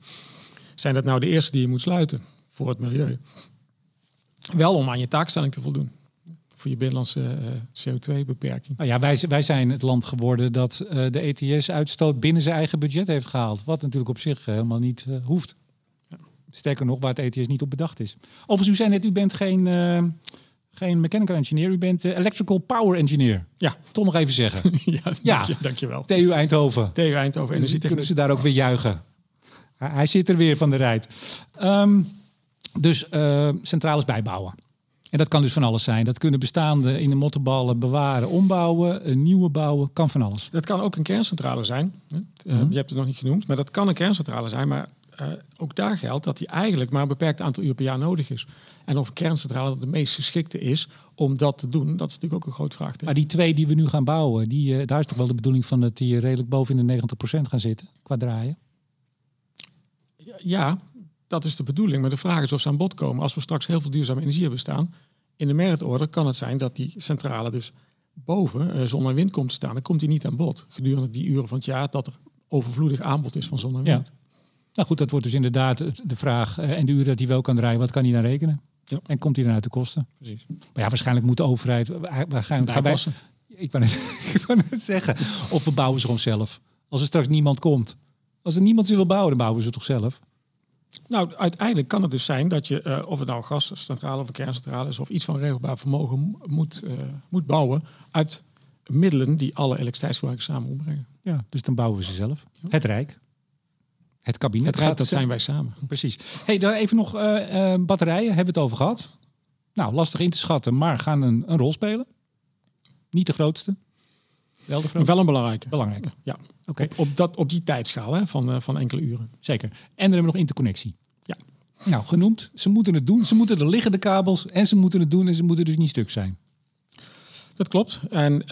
Zijn dat nou de eerste die je moet sluiten voor het milieu? Wel om aan je taakstelling te voldoen. Voor je binnenlandse eh, CO2-beperking. Nou ja, wij, wij zijn het land geworden dat eh, de ETS-uitstoot binnen zijn eigen budget heeft gehaald. Wat natuurlijk op zich helemaal niet hoeft. Sterker nog, waar het ETS niet op bedacht is. Overigens, u zei net, u bent geen, geen mechanical engineer, u bent eh, electrical power engineer. Ja, Toch nog even zeggen. ja, Ja. Dank, je, dankjewel. TU Eindhoven. TU Eindhoven En dan kunnen ze daar ook weer juichen. Hij, hij zit er weer van de rijt. Ehm, dus eh, centrales bijbouwen. En dat kan dus van alles zijn. Dat kunnen bestaande in de mottenballen bewaren, ombouwen, een nieuwe bouwen, kan van alles. Dat kan ook een kerncentrale zijn. Eh, Je hebt het nog niet genoemd, maar dat kan een kerncentrale zijn. Maar eh, ook daar geldt dat die eigenlijk maar een beperkt aantal uur per jaar nodig is. En of kerncentrale de meest geschikte is om dat te doen, dat is natuurlijk ook een groot vraagteken. Maar die twee die we nu gaan bouwen, die, eh, daar is toch wel de bedoeling van dat die redelijk boven in de 90% gaan zitten qua draaien. Ja, dat is de bedoeling. Maar de vraag is of ze aan bod komen. Als we straks heel veel duurzame energie hebben staan, in de meritorde kan het zijn dat die centrale dus boven eh, zon en wind komt te staan. Dan komt die niet aan bod gedurende die uren van het jaar dat er overvloedig aanbod is van zon en Ja. Nou goed, dat wordt dus inderdaad het- de vraag. eh, en de uren dat hij wel kan draaien, wat kan hij dan rekenen? Ja. En komt hij dan uit de kosten? Precies. Maar ja, waarschijnlijk moet de overheid. Waarschijnlijk gaan wij, ik wou net zeggen. Of we bouwen ze gewoon zelf. Als er straks niemand komt. Als er niemand ze wil bouwen, dan bouwen ze toch zelf. Nou, uiteindelijk kan het dus zijn dat je, eh, of het nou een gascentrale of een kerncentrale is, of iets van regelbaar vermogen mo- moet, eh, moet bouwen uit middelen die alle elektriciteitsgebruikers samen opbrengen. Ja, dus dan bouwen we ze zelf. Het Rijk. Het kabinet. Het gaat dat zijn wij samen. Precies. Hey, dan even nog eh, eh, batterijen. Hebben we het over gehad? Nou, lastig in te schatten, maar gaan een, een rol spelen. Niet de grootste. Wel de? Wel een belangrijke. Belangrijke. Ja, Oké, op, op, dat, op die tijdschaal hè, van, eh, van enkele uren. zeker. En dan hebben we nog interconnectie. Ja. Nou, genoemd. Ze moeten het doen. Ze moeten er liggen, de kabels. En ze moeten het doen en ze moeten dus niet stuk zijn. Dat klopt. En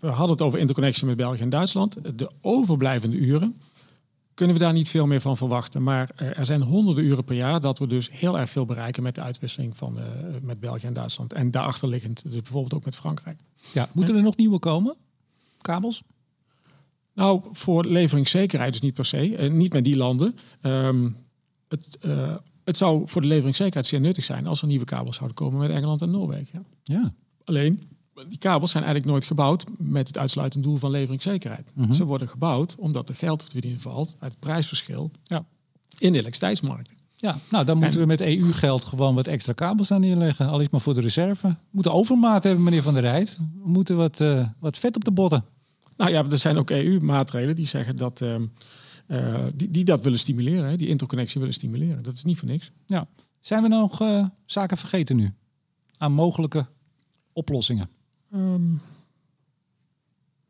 we hadden het over interconnectie met België en Duitsland. De overblijvende uren kunnen we daar niet veel meer van verwachten. Maar er zijn honderden uren per jaar dat we dus heel erg veel bereiken met de uitwisseling van, eh, met België en Duitsland. En daarachterliggend, dus bijvoorbeeld ook met Frankrijk. Ja, moeten er nog nieuwe komen? Kabels? Nou, voor leveringszekerheid dus niet per se. Eh, niet met die landen. Ehm, het, eh, het zou voor de leveringszekerheid zeer nuttig zijn als er nieuwe kabels zouden komen met Engeland en Noorwegen. Ja. Ja. Alleen, die kabels zijn eigenlijk nooit gebouwd met het uitsluitend doel van leveringszekerheid. Mhm. Ze worden gebouwd omdat er geld te verdienen valt uit het prijsverschil Ja. in de elektriciteitsmarkt. Ja, nou dan moeten we met EU-geld gewoon wat extra kabels aan neerleggen. Al is maar voor de reserve. We moeten overmaat hebben, meneer Van der Rijt. We moeten wat, eh, wat vet op de botten. Nou ja, er zijn ook EU-maatregelen die zeggen dat ehm, eh, die, die dat willen stimuleren, hè, die interconnectie willen stimuleren. Dat is niet voor niks. Ja. Zijn we nog eh, zaken vergeten nu? Aan mogelijke oplossingen. Ehm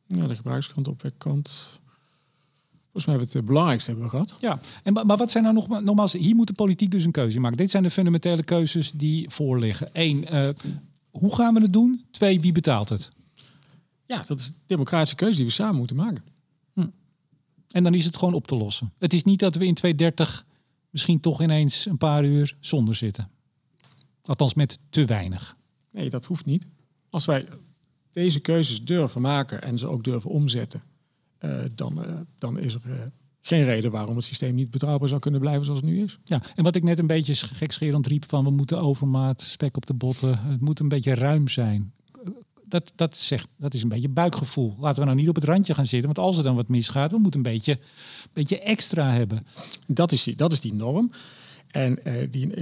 ja, de gebruikskant, opwekkant. Volgens mij hebben we het eh, belangrijkste hebben we gehad. Ja, en, maar wat zijn nou nog, nogmaals, hier moet de politiek dus een keuze maken. Dit zijn de fundamentele keuzes die voorliggen. Eén, eh, hoe gaan we het doen? Twee, wie betaalt het? Ja, dat is een democratische keuze die we samen moeten maken. En dan is het gewoon op te lossen. Het is niet dat we in 2030 misschien toch ineens een paar uur zonder zitten. Althans met te weinig. Nee, dat hoeft niet. Als wij deze keuzes durven maken en ze ook durven omzetten, eh, dan, eh, dan is er eh, geen reden waarom het systeem niet betrouwbaar zou kunnen blijven zoals het nu is. Ja, en wat ik net een beetje gekscherend riep van we moeten overmaat, spek op de botten. Het moet een beetje ruim zijn. Dat, dat, zegt, dat is een beetje buikgevoel. Laten we nou niet op het randje gaan zitten. Want als er dan wat misgaat, we moeten een beetje, beetje extra hebben. Dat is die, dat is die norm. En die,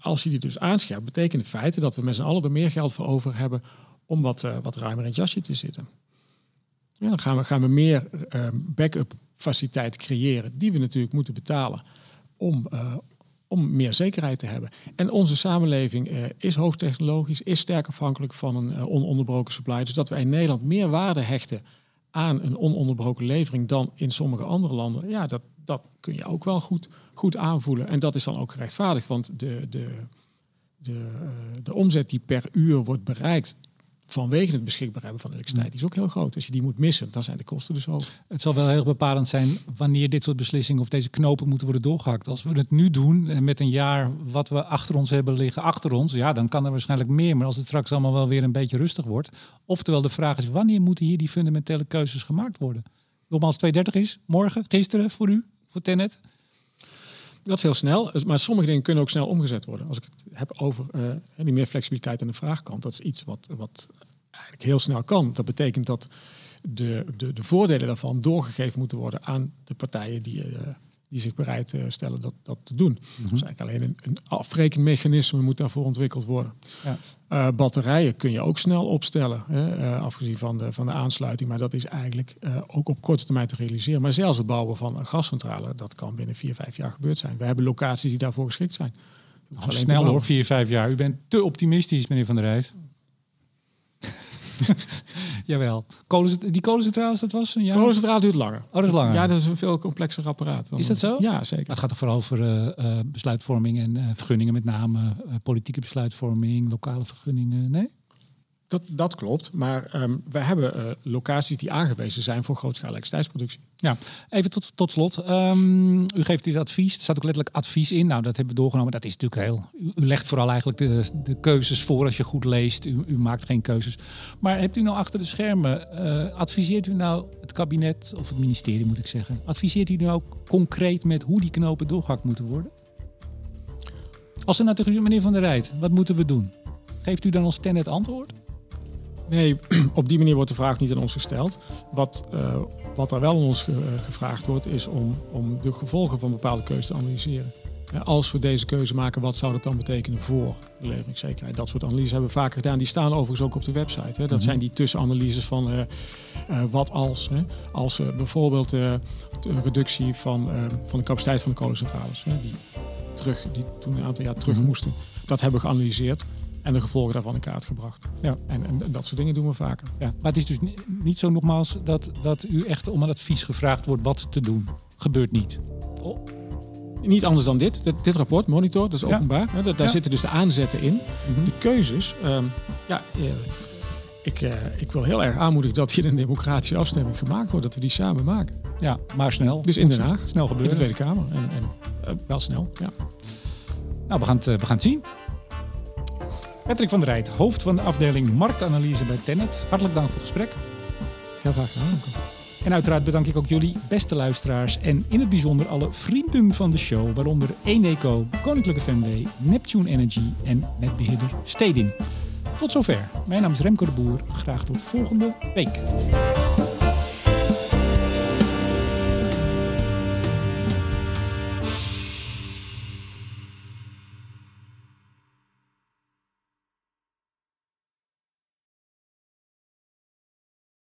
als je die dus aanscherpt, betekent in feite dat we met z'n allen er meer geld voor over hebben om wat, eh, wat ruimer in het jasje te zitten. Ja, dan gaan we, gaan we meer eh, backup faciliteiten creëren, die we natuurlijk moeten betalen om, eh, om meer zekerheid te hebben. En onze samenleving eh, is hoogtechnologisch, is sterk afhankelijk van een ononderbroken supply. Dus dat wij in Nederland meer waarde hechten aan een ononderbroken levering dan in sommige andere landen, ja, dat, dat kun je ook wel goed, goed aanvoelen. En dat is dan ook gerechtvaardigd, want de, de, de, de omzet die per uur wordt bereikt vanwege het beschikbaar hebben van elektriciteit, die is ook heel groot. Als je die moet missen, dan zijn de kosten dus hoog. Het zal wel heel bepalend zijn wanneer dit soort beslissingen of deze knopen moeten worden doorgehakt. Als we het nu doen en met een jaar wat we achter ons hebben liggen achter ons, ja, dan kan er waarschijnlijk meer. Maar als het straks allemaal wel weer een beetje rustig wordt. Oftewel, de vraag is wanneer moeten hier die fundamentele keuzes gemaakt worden? Nogmaals, 230 is morgen, gisteren voor u, voor Tenet. Dat is heel snel, maar sommige dingen kunnen ook snel omgezet worden. Als ik het heb over eh, die meer flexibiliteit aan de vraagkant, dat is iets wat, wat eigenlijk heel snel kan. Dat betekent dat de, de, de voordelen daarvan doorgegeven moeten worden aan de partijen die, eh, die zich bereid eh, stellen dat, dat te doen. Dus eigenlijk alleen een, een afrekenmechanisme moet daarvoor ontwikkeld worden. Ja. Uh, batterijen kun je ook snel opstellen, hè, uh, afgezien van de, van de aansluiting. Maar dat is eigenlijk uh, ook op korte termijn te realiseren. Maar zelfs het bouwen van een gascentrale, dat kan binnen vier, vijf jaar gebeurd zijn. We hebben locaties die daarvoor geschikt zijn. Nou, snel hoor, vier, vijf jaar. U bent te optimistisch, meneer Van der Rijt. Jawel. Die kolencentrales, dat was een jaar? Kolencentrale duurt langer. Oh, dat is langer. Ja, dat is een veel complexer apparaat. Dan is dat zo? Ja, zeker. Het gaat toch vooral over uh, uh, besluitvorming en uh, vergunningen met name. politieke besluitvorming, lokale vergunningen, nee? Dat, dat klopt, maar um, we hebben locaties die aangewezen zijn voor grootschalige elektriciteitsproductie. Ja, even tot, tot slot. Um, u geeft dit advies, er staat ook letterlijk advies in. Nou, dat hebben we doorgenomen. Dat is natuurlijk heel... U, legt vooral eigenlijk de, de keuzes voor als je goed leest. U, u, maakt geen keuzes. Maar hebt u nou achter de schermen... Uh, adviseert u nou het kabinet, of het ministerie moet ik zeggen... adviseert u nu ook concreet met hoe die knopen doorgehakt moeten worden? Als er nou tegen u, meneer Van der Rijt, wat moeten we doen? Geeft u dan als ten het antwoord? Nee, op die manier wordt de vraag niet aan ons gesteld. Wat, uh, wat er wel aan ons ge gevraagd wordt, is om, om de gevolgen van bepaalde keuzes te analyseren. Als we deze keuze maken, wat zou dat dan betekenen voor de leveringszekerheid? Dat soort analyses hebben we vaker gedaan. Die staan overigens ook op de website. Hè. Dat mm -hmm. zijn die tussenanalyses van uh, wat als. Hè. Als bijvoorbeeld de reductie van, van de capaciteit van de kolencentrales. Hè, die, terug, die toen een aantal jaar terug mm -hmm. moesten. Dat hebben we geanalyseerd. En de gevolgen daarvan in kaart gebracht. Ja. En, en dat soort dingen doen we vaker. Ja, maar het is dus ni- niet zo nogmaals dat, dat u echt om een advies gevraagd wordt wat te doen. Gebeurt niet. Oh, Niet anders dan dit. Dit, dit rapport, monitor, dat is Ja. openbaar. Daar Ja. zitten dus de aanzetten in. Mhm. De keuzes. ehm, ja, eh, ik, eh, ik wil heel erg aanmoedigen dat hier een democratische afstemming gemaakt wordt. Dat we die samen maken. Ja, maar snel. Dus in Den Haag. Snel In de gebeuren. Tweede Kamer. En, en eh, wel snel. Ja. Nou, we gaan, het, we gaan het zien. Patrick van der Rijt, hoofd van de afdeling marktanalyse bij Tennet. Hartelijk dank voor het gesprek. Heel graag gedaan. En uiteraard bedank ik ook jullie beste luisteraars en in het bijzonder alle vrienden van de show, waaronder Eneco, Koninklijke FMW, Neptune Energy en netbeheerder Stedin. Tot zover. Mijn naam is Remco de Boer. Graag tot volgende week.